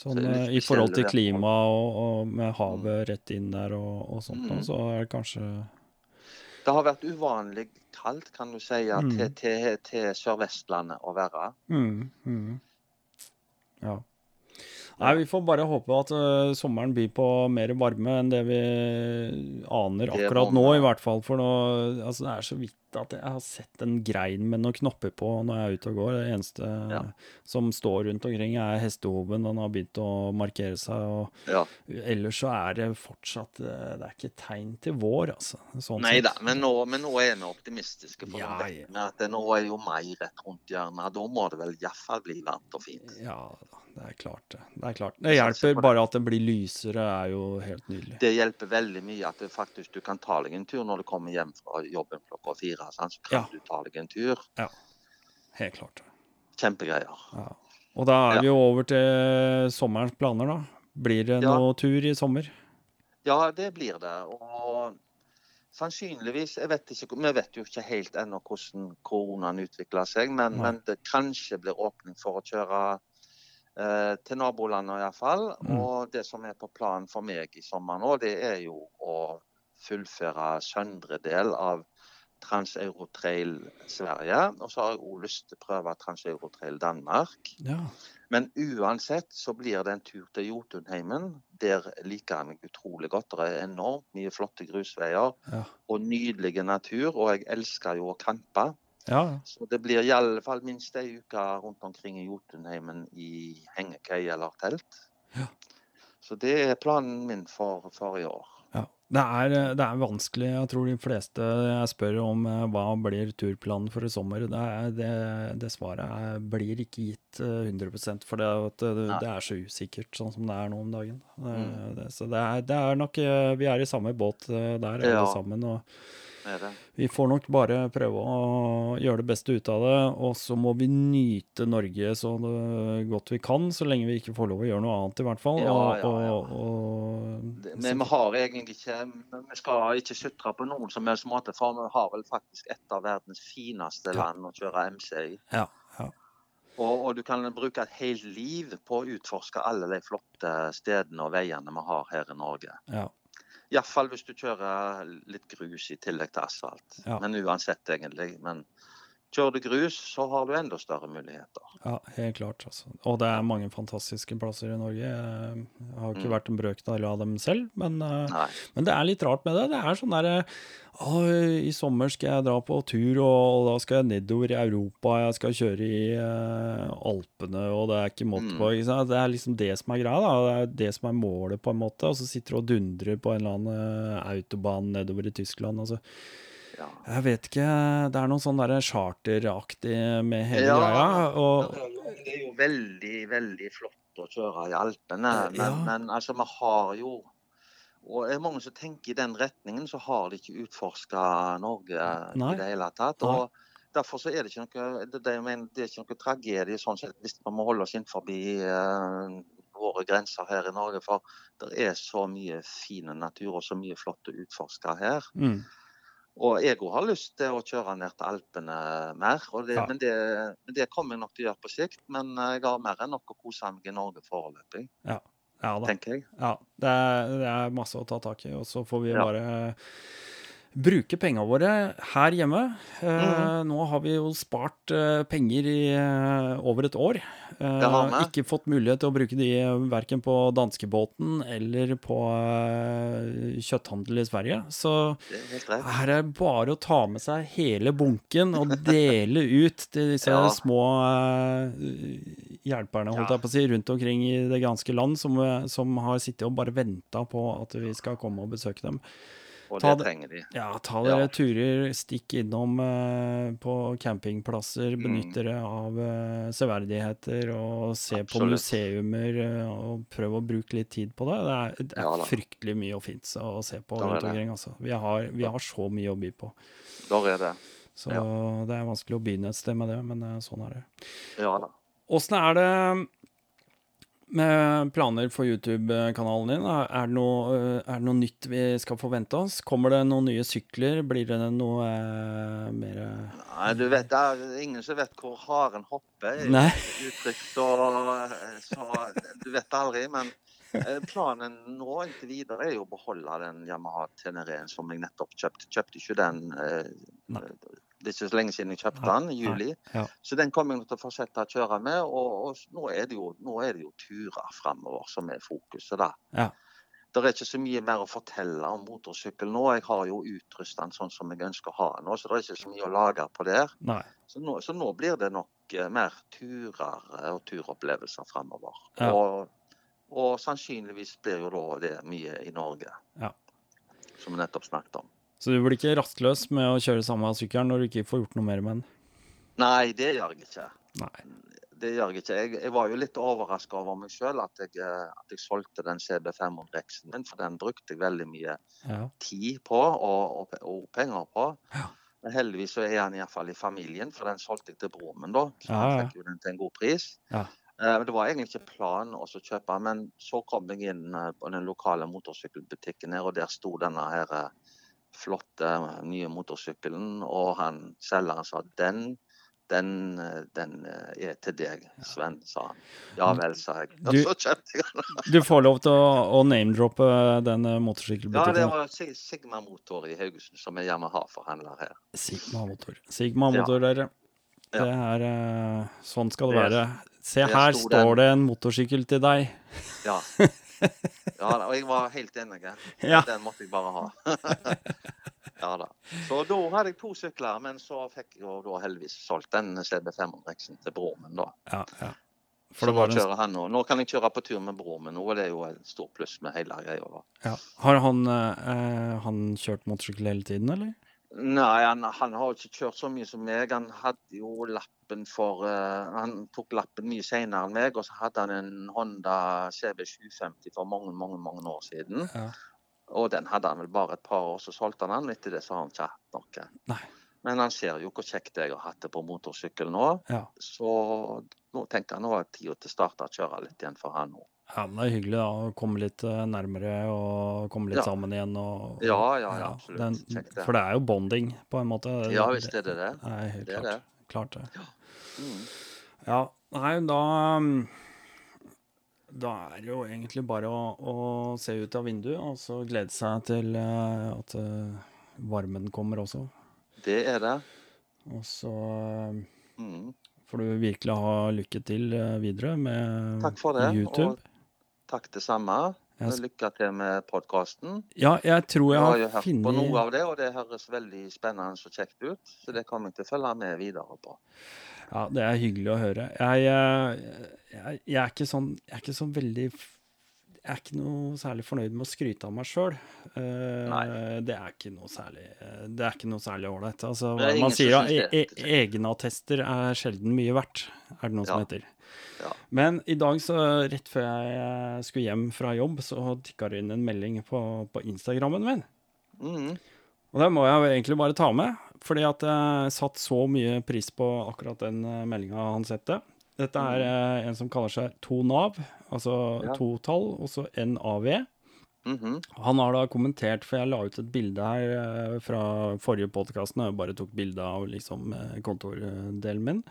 Sånn Så eh, i forhold til klima og, og med havet rett inn der og, og sånt, Mm. så er det kanskje Det har vært uvanlig kaldt, kan du si, Mm. til, til, til Sør-Vestlandet å være. mm, mm. Ja. Nei, vi får bare håpe at uh, sommeren byr på mer varme enn det vi aner akkurat nå, i hvert fall. For nå, altså, det er så vidt at jeg har sett en grein med noen knopper på når jeg er ute og går. Det eneste Ja. som står rundt omkring, er hestehoven. Den har begynt å markere seg. Ja. Ellers så er det fortsatt eh, Det er ikke tegn til vår, altså. Sånn Nei da, men men nå er vi optimistiske. For Ja, ja. at det nå er jo mai rett rundt hjørnet. Da må det vel iallfall bli varmt og fint. Ja da, det er klart det. Det klart. Det hjelper bare at det blir lysere, er jo helt nydelig. Det hjelper veldig mye at det faktisk du kan ta deg en tur når du kommer hjem fra jobben klokka fire. Sant? Så kan Ja. du ta deg en tur. Ja, Helt klart. Kjempegreier. Ja. Og da er vi jo over til sommerens planer, da. Blir det noe tur i sommer? Ja, det blir det. Og sannsynligvis vet ikke, Vi vet jo ikke helt ennå hvordan koronaen utvikler seg, men, men det kanskje blir åpning for å kjøre eh, til nabolandet iallfall. Mm. Og det som er på planen for meg i sommer nå, det er jo å fullføre søndre del av Trans-Eurotrail Sverige. Og så har jeg òg lyst til å prøve Trans-Eurotrail Danmark. Ja. Men uansett så blir det en tur til Jotunheimen. Der liker jeg meg utrolig godt. Det er enormt mye flotte grusveier Ja. og nydelige natur. Og jeg elsker jo å campe. ja. Så det blir i alle fall minst ei uke rundt omkring i Jotunheimen i hengekøye eller telt. Ja. Så det er planen min for, for i år. Det er, eh, det er vanskelig. Jeg tror de fleste jeg spør om eh, hva blir turplanen for i sommer, det, er, det, det svaret blir ikke gitt eh, 100% for det, er så usikkert sånn som det er nå om dagen. Mm. det, så det er, det er nok eh, Vi er i samme båt eh, der, alle Ja. sammen. og? Vi får nok bare prøve å gjøre det beste ut av det, og så må vi nyte Norge så godt vi kan, så lenge vi ikke får lov å gjøre noe annet, i hvert fall. Ja, og, ja, ja. Og, og, Men vi har egentlig ikke Vi skal ikke sutre på noen som helst måte, for vi har vel faktisk et av verdens fineste land å kjøre MC i. ja, ja, Og, og du kan bruke et helt liv på å utforske alle de flotte stedene og veiene vi har her i Norge. ja, Iallfall hvis du kjører litt grus i tillegg til asfalt. Ja. Men uansett, egentlig. Men kjører du grus, så har du enda større muligheter. ja, helt klart. Altså. Og det er mange fantastiske plasser i Norge. Jeg har ikke Mm. vært en brøkdel av dem selv, men, eh, men det er litt rart med det. Det er sånn derre I sommer skal jeg dra på tur, og, og da skal jeg nedover i Europa. Jeg skal kjøre i uh, Alpene, og det er ikke måte på. Mm. Ikke? Det er liksom det som er greia. da. Det er det som er målet, på en måte. Og så sitter du og dundrer på en eller annen eh, autobahn nedover i Tyskland. Altså. Ja. Jeg vet ikke. Det er noe sånn charteraktig med hele Ja, greia. Og, Det er jo- veldig, veldig flott å kjøre i Alpene, men, ja. men, altså, vi har jo og det er mange som tenker i den retningen, så har de ikke utforska Norge Nei. i det hele tatt. Nei. og Derfor så er det ikke noe det, mener, det er ikke noe tragedie sånn sett, hvis vi må holde oss innenfor uh, våre grenser her i Norge. For det er så mye fin natur og så mye flott å utforske her. mm, Og jeg òg har lyst til å kjøre ned til Alpene mer. Det, Ja. men, det, det kommer jeg nok til å gjøre på sikt. Men eh, jeg har mer enn nok å kose meg i Norge foreløpig, ja da. tenker jeg. Ja, det er, det er masse å ta tak i, og så får vi Ja. bare bruke pengene våre her hjemme. Eh, Mhm. Nå har vi jo spart eh, penger i eh, over et år. Eh, ikke fått mulighet til å bruke de verken på danskebåten eller på kjøtthandel i Sverige. Så er her er det bare å ta med seg hele bunken og dele ut til disse Ja. små hjelperne, holdt jeg på å si, rundt omkring i det ganske land, som, som har sittet og bare venta på at vi skal komme og besøke dem. Og Ta det trenger de. Ja, ta dere Ja. turer, stikk innom eh, på campingplasser, Mm. benytt dere av eh, severdigheter og se på museumer eh, og prøv å bruke litt tid på det. Det er, det er Ja fryktelig mye og fint å se på rundt omkring. Altså. Vi, har, vi har så mye å by på. Der er det. Så det er vanskelig å begynne et sted med det, men eh, sånn er det. Ja da. Åssen er det med planer for YouTube-kanalen din? Er det, noe, eh, er det noe nytt vi skal forvente oss? Kommer det noen nye sykler? Blir det noe eh, mer eh, Nei, du vet, det er ingen som vet hvor haren hopper. er Nei. Uttrykk, så, så du vet aldri. Men eh, planen nå inntil videre er jo å beholde den Yamaha Tenereen som jeg nettopp kjøpte. Kjøpte ikke den eh. Det er ikke så lenge siden jeg kjøpte den, i juli. ja. Så den kommer jeg til å fortsette å kjøre med. Og, og nå, er det jo, nå er det jo turer framover som er fokuset, da. Ja. det er ikke så mye mer å fortelle om motorsykkel nå. Jeg har jo utrusta den sånn som jeg ønsker å ha den nå, så det er ikke så mye å lage på der. Så nå, så nå blir det nok eh, mer turer eh, og turopplevelser fremover. Ja. Og, og sannsynligvis blir jo da det mye i Norge, Ja. som vi nettopp snakket om. Så du blir ikke rastløs med å kjøre samme sykkelen når du ikke får gjort noe mer med den? Nei, det gjør jeg ikke. Nei. Det gjør jeg ikke. Jeg, jeg var jo litt overraska over meg sjøl at, eh, at jeg solgte den CB500 X-en min, for den brukte jeg veldig mye Ja. tid på og, og, og penger på. Ja. Men heldigvis så er han iallfall i familien, for den solgte jeg til broren min, da. Så Ja, han fikk jo den til en god pris. Ja. Eh, men Det var egentlig ikke planen å kjøpe, men så kom jeg inn eh, på den lokale motorsykkelbutikken her, og der sto denne her flotte eh, nye motorsykkelen, og han selgeren sa den den, eh, den eh, er til deg, Sven, sa han. Ja vel, sa jeg. Du- så kjøpte jeg den. Du får lov til å, å name-droppe den motorsykkelbutikken? Ja, det var Sigma Motor i Haugesund, som er Yamaha-forhandler her. Sigma Motor. Sigma Ja. Dere. Det er eh, Sånn skal det Det- være. Se, her står det en motorsykkel til deg. Ja. ja da, og jeg var helt enig. Ja. Den måtte jeg bare ha. ja da. Så da hadde jeg to sykler, men så fikk jeg jo da heldigvis solgt den CB500-X-en til broren min, da. Ja, ja. For det nå kjører han nå. Nå kan jeg kjøre på tur med broren min og det er jo et stort pluss med hele greia. ja. Har han, eh, han kjørt motorsykkel hele tiden, eller? Nei, han, han har ikke kjørt så mye som meg. Han hadde jo lappen for uh, Han tok lappen mye senere enn meg, og så hadde han en Honda CB750 for mange, mange, mange år siden. Ja. Og den hadde han vel bare et par år, så solgte han den. Etter det så har han ikke hatt noe. Nei. Men han ser jo hvor kjekt jeg har hatt det på motorsykkel nå. Ja. Så nå tenker jeg nå er det tid til å starte å kjøre litt igjen for han nå. Ja, men det er hyggelig da, å komme litt eh, nærmere og komme litt Ja. sammen igjen. Og, Ja, ja, ja, absolutt. Kjekt, det. for det er jo bonding, på en måte. Ja visst er det det. Det er helt Det er klart. Klart det. Mm. Ja, nei, da um, Da er det jo egentlig bare å, å se ut av vinduet og så glede seg til eh, at eh, varmen kommer også. Det er det. Og så eh, Mm. får du virkelig ha lykke til eh, videre med Takk for det. YouTube. Og takk det samme. Jeg Lykke til med podkasten. Ja, jeg tror Jeg har har hørt på noe av det, og det høres veldig spennende og kjekt ut. Så det kommer jeg til å følge med videre på. Ja, det er hyggelig å høre. Jeg, eh, jeg, jeg, er ikke sånn, jeg er ikke sånn veldig Jeg er ikke noe særlig fornøyd med å skryte av meg sjøl. Nei. det er ikke noe særlig eh, Det er ikke noe særlig ålreit. Altså, man som sier synes e e egenattester er sjelden mye verdt, er det noe som Ja. heter. Ja. Men i dag, så rett før jeg eh, skulle hjem fra jobb, så tikka det inn en melding på, på Instagrammen min. Mm. Og det må jeg egentlig bare ta med, fordi at jeg satt så mye pris på akkurat den meldinga han sette. Dette er mm. en som kaller seg To Nav, altså Ja. to tall, og så NAV. Mhm. Han har da kommentert, for jeg la ut et bilde her eh, fra forrige podkast, når jeg bare tok bilde av liksom eh, kontordelen min.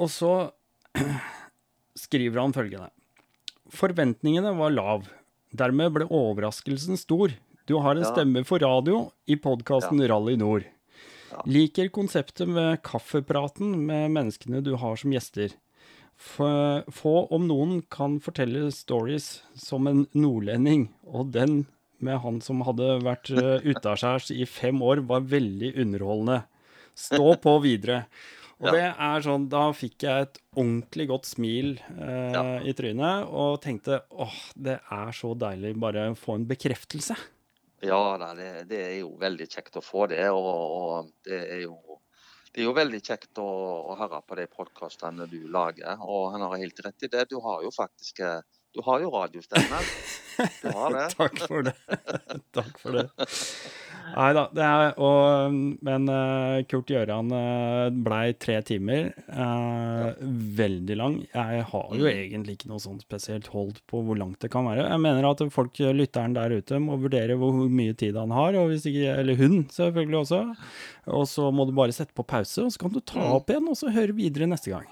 Og så skriver han følgende. Forventningene var lav. Dermed ble overraskelsen stor. Du har en Ja. stemme for radio i podkasten Rally Nord. Ja. Liker konseptet med kaffepraten med menneskene du har som gjester. Få, om noen kan fortelle stories som en nordlending, og den med han som hadde vært uh, utaskjærs i fem år, var veldig underholdende. Stå på videre. Og Ja. det er sånn, da fikk jeg et ordentlig godt smil eh, Ja. i trynet, og tenkte åh, det er så deilig bare å få en bekreftelse. Ja nei, det, det er jo veldig kjekt å få det. Og, og det er jo det er jo veldig kjekt å, å høre på de podkastene du lager. Og han har helt rett i det. Du har jo faktisk eh, Du har jo radiostemme. Du har det. Takk for det. Takk for det. Nei da, er og, Men eh, Kurt Gjøran uh, blei tre timer. eh, Veldig lang. Jeg har jo Mm. egentlig ikke noe sånn spesielt hold på hvor langt det kan være. Jeg mener at folk, lytteren der ute, må vurdere hvor mye tid han har, og hvis ikke, eller hun selvfølgelig også. Og så må du bare sette på pause, og så kan du ta Mm. opp igjen og så høre videre neste gang.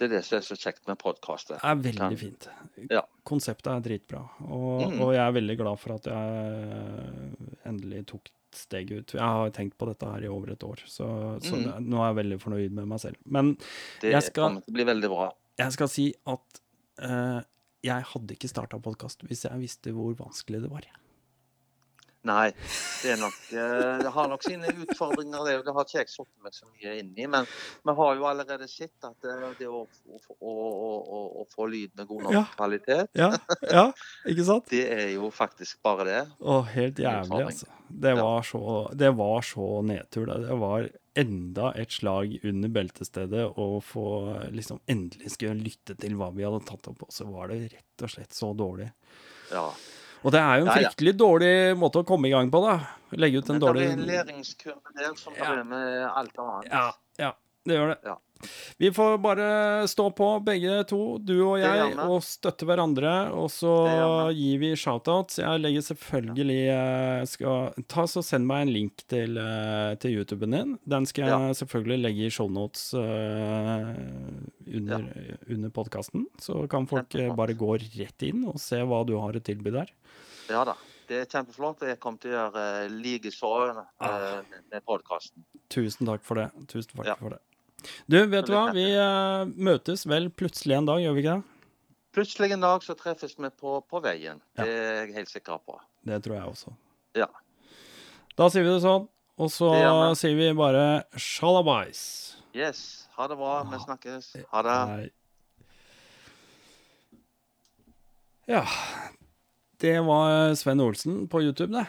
Det er det som er så kjekt med podkaster. Det er veldig fint. Ja. Konseptet er dritbra. Og, Mm. og jeg er veldig glad for at jeg endelig tok steget ut. Jeg har tenkt på dette her i over et år, så, så Mm. det, nå er jeg veldig fornøyd med meg selv. Men Det Jeg skal- kommer til å bli veldig bra. jeg skal si at uh, jeg hadde ikke starta podkast hvis jeg visste hvor vanskelig det var. Nei, det er nok eh, Det har nok sine utfordringer, det. Det har ikke jeg satt meg så mye inn i. Men vi har jo allerede sett at det, det å, å, å, å, få lyd med god nok Ja. kvalitet, Ja, ja, ikke sant? det er jo faktisk bare det. Å, helt jævlig, altså. Det var så, det var så nedtur. Det. det var enda et slag under beltestedet å få liksom endelig skulle lytte til hva vi hadde tatt opp, og så var det rett og slett så dårlig. Ja. Og det er jo en fryktelig dårlig måte å komme i gang på, da. Legge ut en Men det dårlig er en læringskurve der som Ja. med alt annet. Ja, ja, det gjør det. Ja. Vi får bare stå på, begge to, du og jeg, og støtte hverandre. Og så gir vi shoutouts. Jeg legger selvfølgelig eh, skal, Ta så Send meg en link til, eh, til YouTuben din. Den skal jeg selvfølgelig legge i shownotes uh, under, under podkasten. Så kan folk eh, bare gå rett inn og se hva du har å tilby der. Ja da. Det er kjempeflott. Jeg kommer til å gjøre likeså uh, Ah. med podkasten. Tusen takk for det. Tusen takk Ja. for det. Du, vet du hva? Vi uh, møtes vel plutselig en dag, gjør vi ikke det? Plutselig en dag så treffes vi på, på veien. Ja. Det er jeg helt sikker på. Det tror jeg også. Ja. Da sier vi det sånn, og så sier vi bare shalabais. Yes. Ha det bra. Vi snakkes. Ha det. Nei. Ja. Det var Sven Olsen på YouTube, det.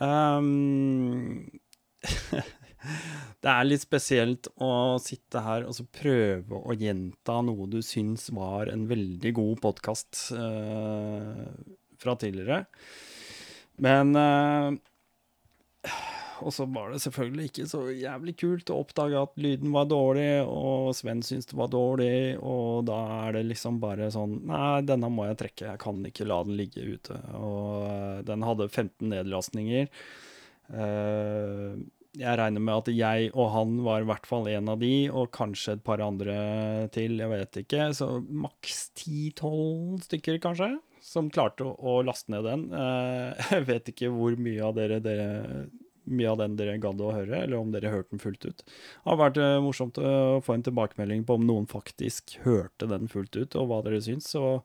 Ehm, det er litt spesielt å sitte her og så prøve å gjenta noe du syns var en veldig god podkast fra tidligere. Men eh, Og så var det selvfølgelig ikke så jævlig kult å oppdage at lyden var dårlig, og Sven syntes det var dårlig, og da er det liksom bare sånn Nei, denne må jeg trekke, jeg kan ikke la den ligge ute. Og eh, den hadde 15 nedlastninger. Eh, jeg regner med at jeg og han var i hvert fall en av de, og kanskje et par andre til, jeg vet ikke. Så maks 10-12 stykker, kanskje, som klarte å, å laste ned den. Eh, jeg vet ikke hvor mye av dere, dere mye av den dere gadd å høre, eller om dere hørte den fullt ut. Det har vært eh, morsomt å få en tilbakemelding på om noen faktisk hørte den fullt ut, og hva dere syns, og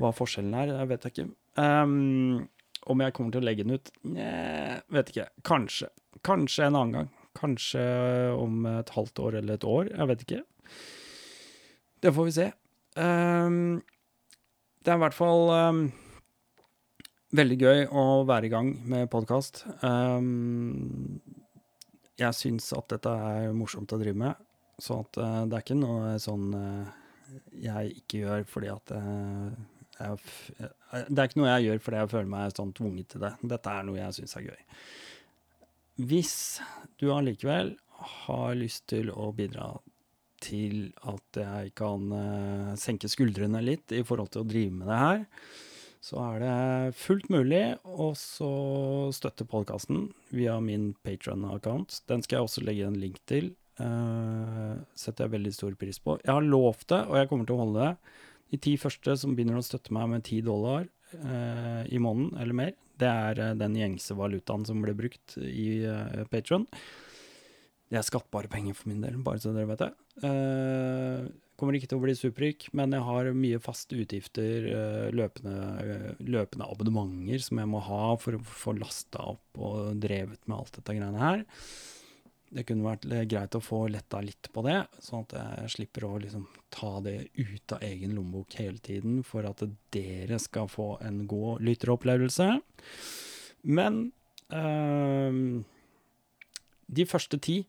hva forskjellen er, jeg vet jeg ikke. Ehm, om jeg kommer til å legge den ut? Nja, vet ikke. Kanskje. Kanskje en annen gang. Kanskje om et halvt år eller et år. Jeg vet ikke. Det får vi se. Um, det er i hvert fall um, veldig gøy å være i gang med podkast. jeg syns at dette er morsomt å drive med, så at, uh, det er ikke noe sånn uh, jeg ikke gjør fordi at uh, jeg, Det er ikke noe jeg gjør fordi jeg føler meg sånn tvunget til det. Dette er noe jeg syns er gøy. Hvis du allikevel har lyst til å bidra til at jeg kan eh, senke skuldrene litt i forhold til å drive med det her, så er det fullt mulig å støtte podkasten via min Patron-account. Den skal jeg også legge en link til. Uh, setter jeg veldig stor pris på. Jeg har lovt det, og jeg kommer til å holde det. De ti første som begynner å støtte meg med ti dollar eh, i måneden eller mer, det er eh, den gjengse valutaen som ble brukt i eh, Patron. Det er skattbare penger for min del, bare så dere vet det. Eh, kommer ikke til å bli superrik, men jeg har mye faste utgifter, eh, løpende, eh, løpende abonnementer som jeg må ha for å få lasta opp og drevet med alt dette greiene her. Det kunne vært greit å få letta litt på det, sånn at jeg slipper å liksom ta det ut av egen lommebok hele tiden for at dere skal få en god lytteropplevelse. Men øh, de første ti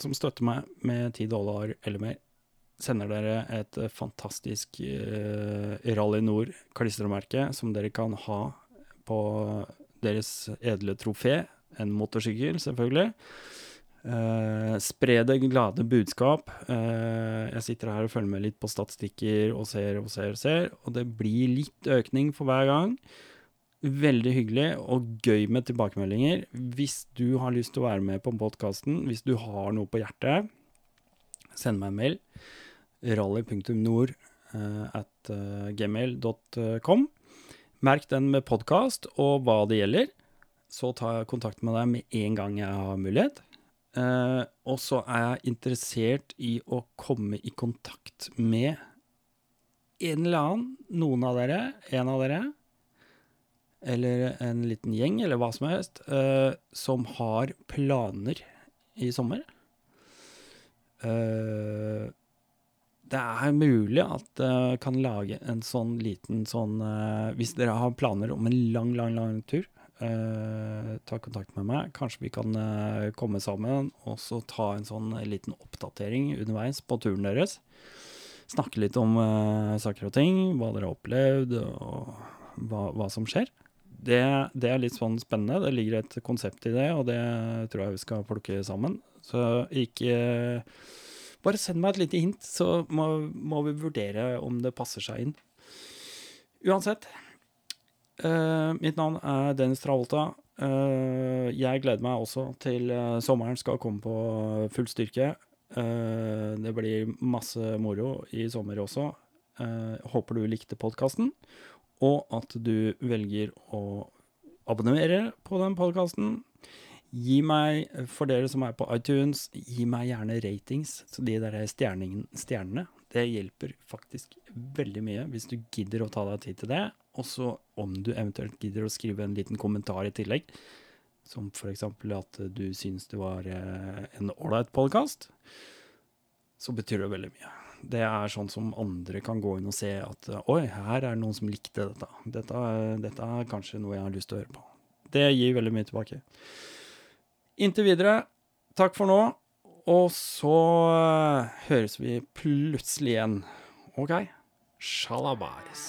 som støtter meg med ti dollar eller mer, sender dere et fantastisk øh, Rally Nord-klistremerke som dere kan ha på deres edle trofé. En motorsykkel, selvfølgelig. Uh, spre det glade budskap. Eh, jeg sitter her og følger med litt på statistikker og ser og ser og ser, og det blir litt økning for hver gang. Veldig hyggelig og gøy med tilbakemeldinger. Hvis du har lyst til å være med på podkasten, hvis du har noe på hjertet, send meg en mail. rally.nord eh, at gmail.com. Merk den med podkast og hva det gjelder. Så jeg kontakt med deg med en gang jeg har mulighet. Eh, og så er jeg interessert i å komme i kontakt med en eller annen, noen av dere, en av dere, eller en liten gjeng, eller hva som helst, uh, som har planer i sommer. Uh, det er mulig at jeg kan lage en sånn liten sånn Hvis dere har planer om en lang, lang, lang tur, ta kontakt med meg. Kanskje vi kan eh, komme sammen og så ta en sånn liten oppdatering underveis på turen deres. Snakke litt om eh, saker og ting, hva dere har opplevd, og hva, hva som skjer. Det, det er litt sånn spennende. Det ligger et konsept i det, og det tror jeg vi skal plukke sammen. Så ikke Bare send meg et lite hint, så må, må vi vurdere om det passer seg inn. Uansett. Eh, mitt navn er Dennis Travolta. Uh, jeg gleder meg også til uh, sommeren skal komme på full styrke. Det blir masse moro i sommer også. Håper du likte podkasten, og at du velger å abonnere på den podkasten. Gi meg, for dere som er på iTunes, gi meg gjerne ratings, så de der stjernene. Det hjelper faktisk veldig mye hvis du gidder å ta deg tid til det. Og så om du eventuelt gidder å skrive en liten kommentar i tillegg, som eksempel at du syns det var eh, en ålreit podkast, så betyr det veldig mye. Det er sånn som andre kan gå inn og se at oi, her er det noen som likte dette. Dette, dette er kanskje noe jeg har lyst til å høre på. Det gir veldig mye tilbake. Inntil videre, takk for nå. Og så eh, høres vi plutselig igjen. OK? Shalabais.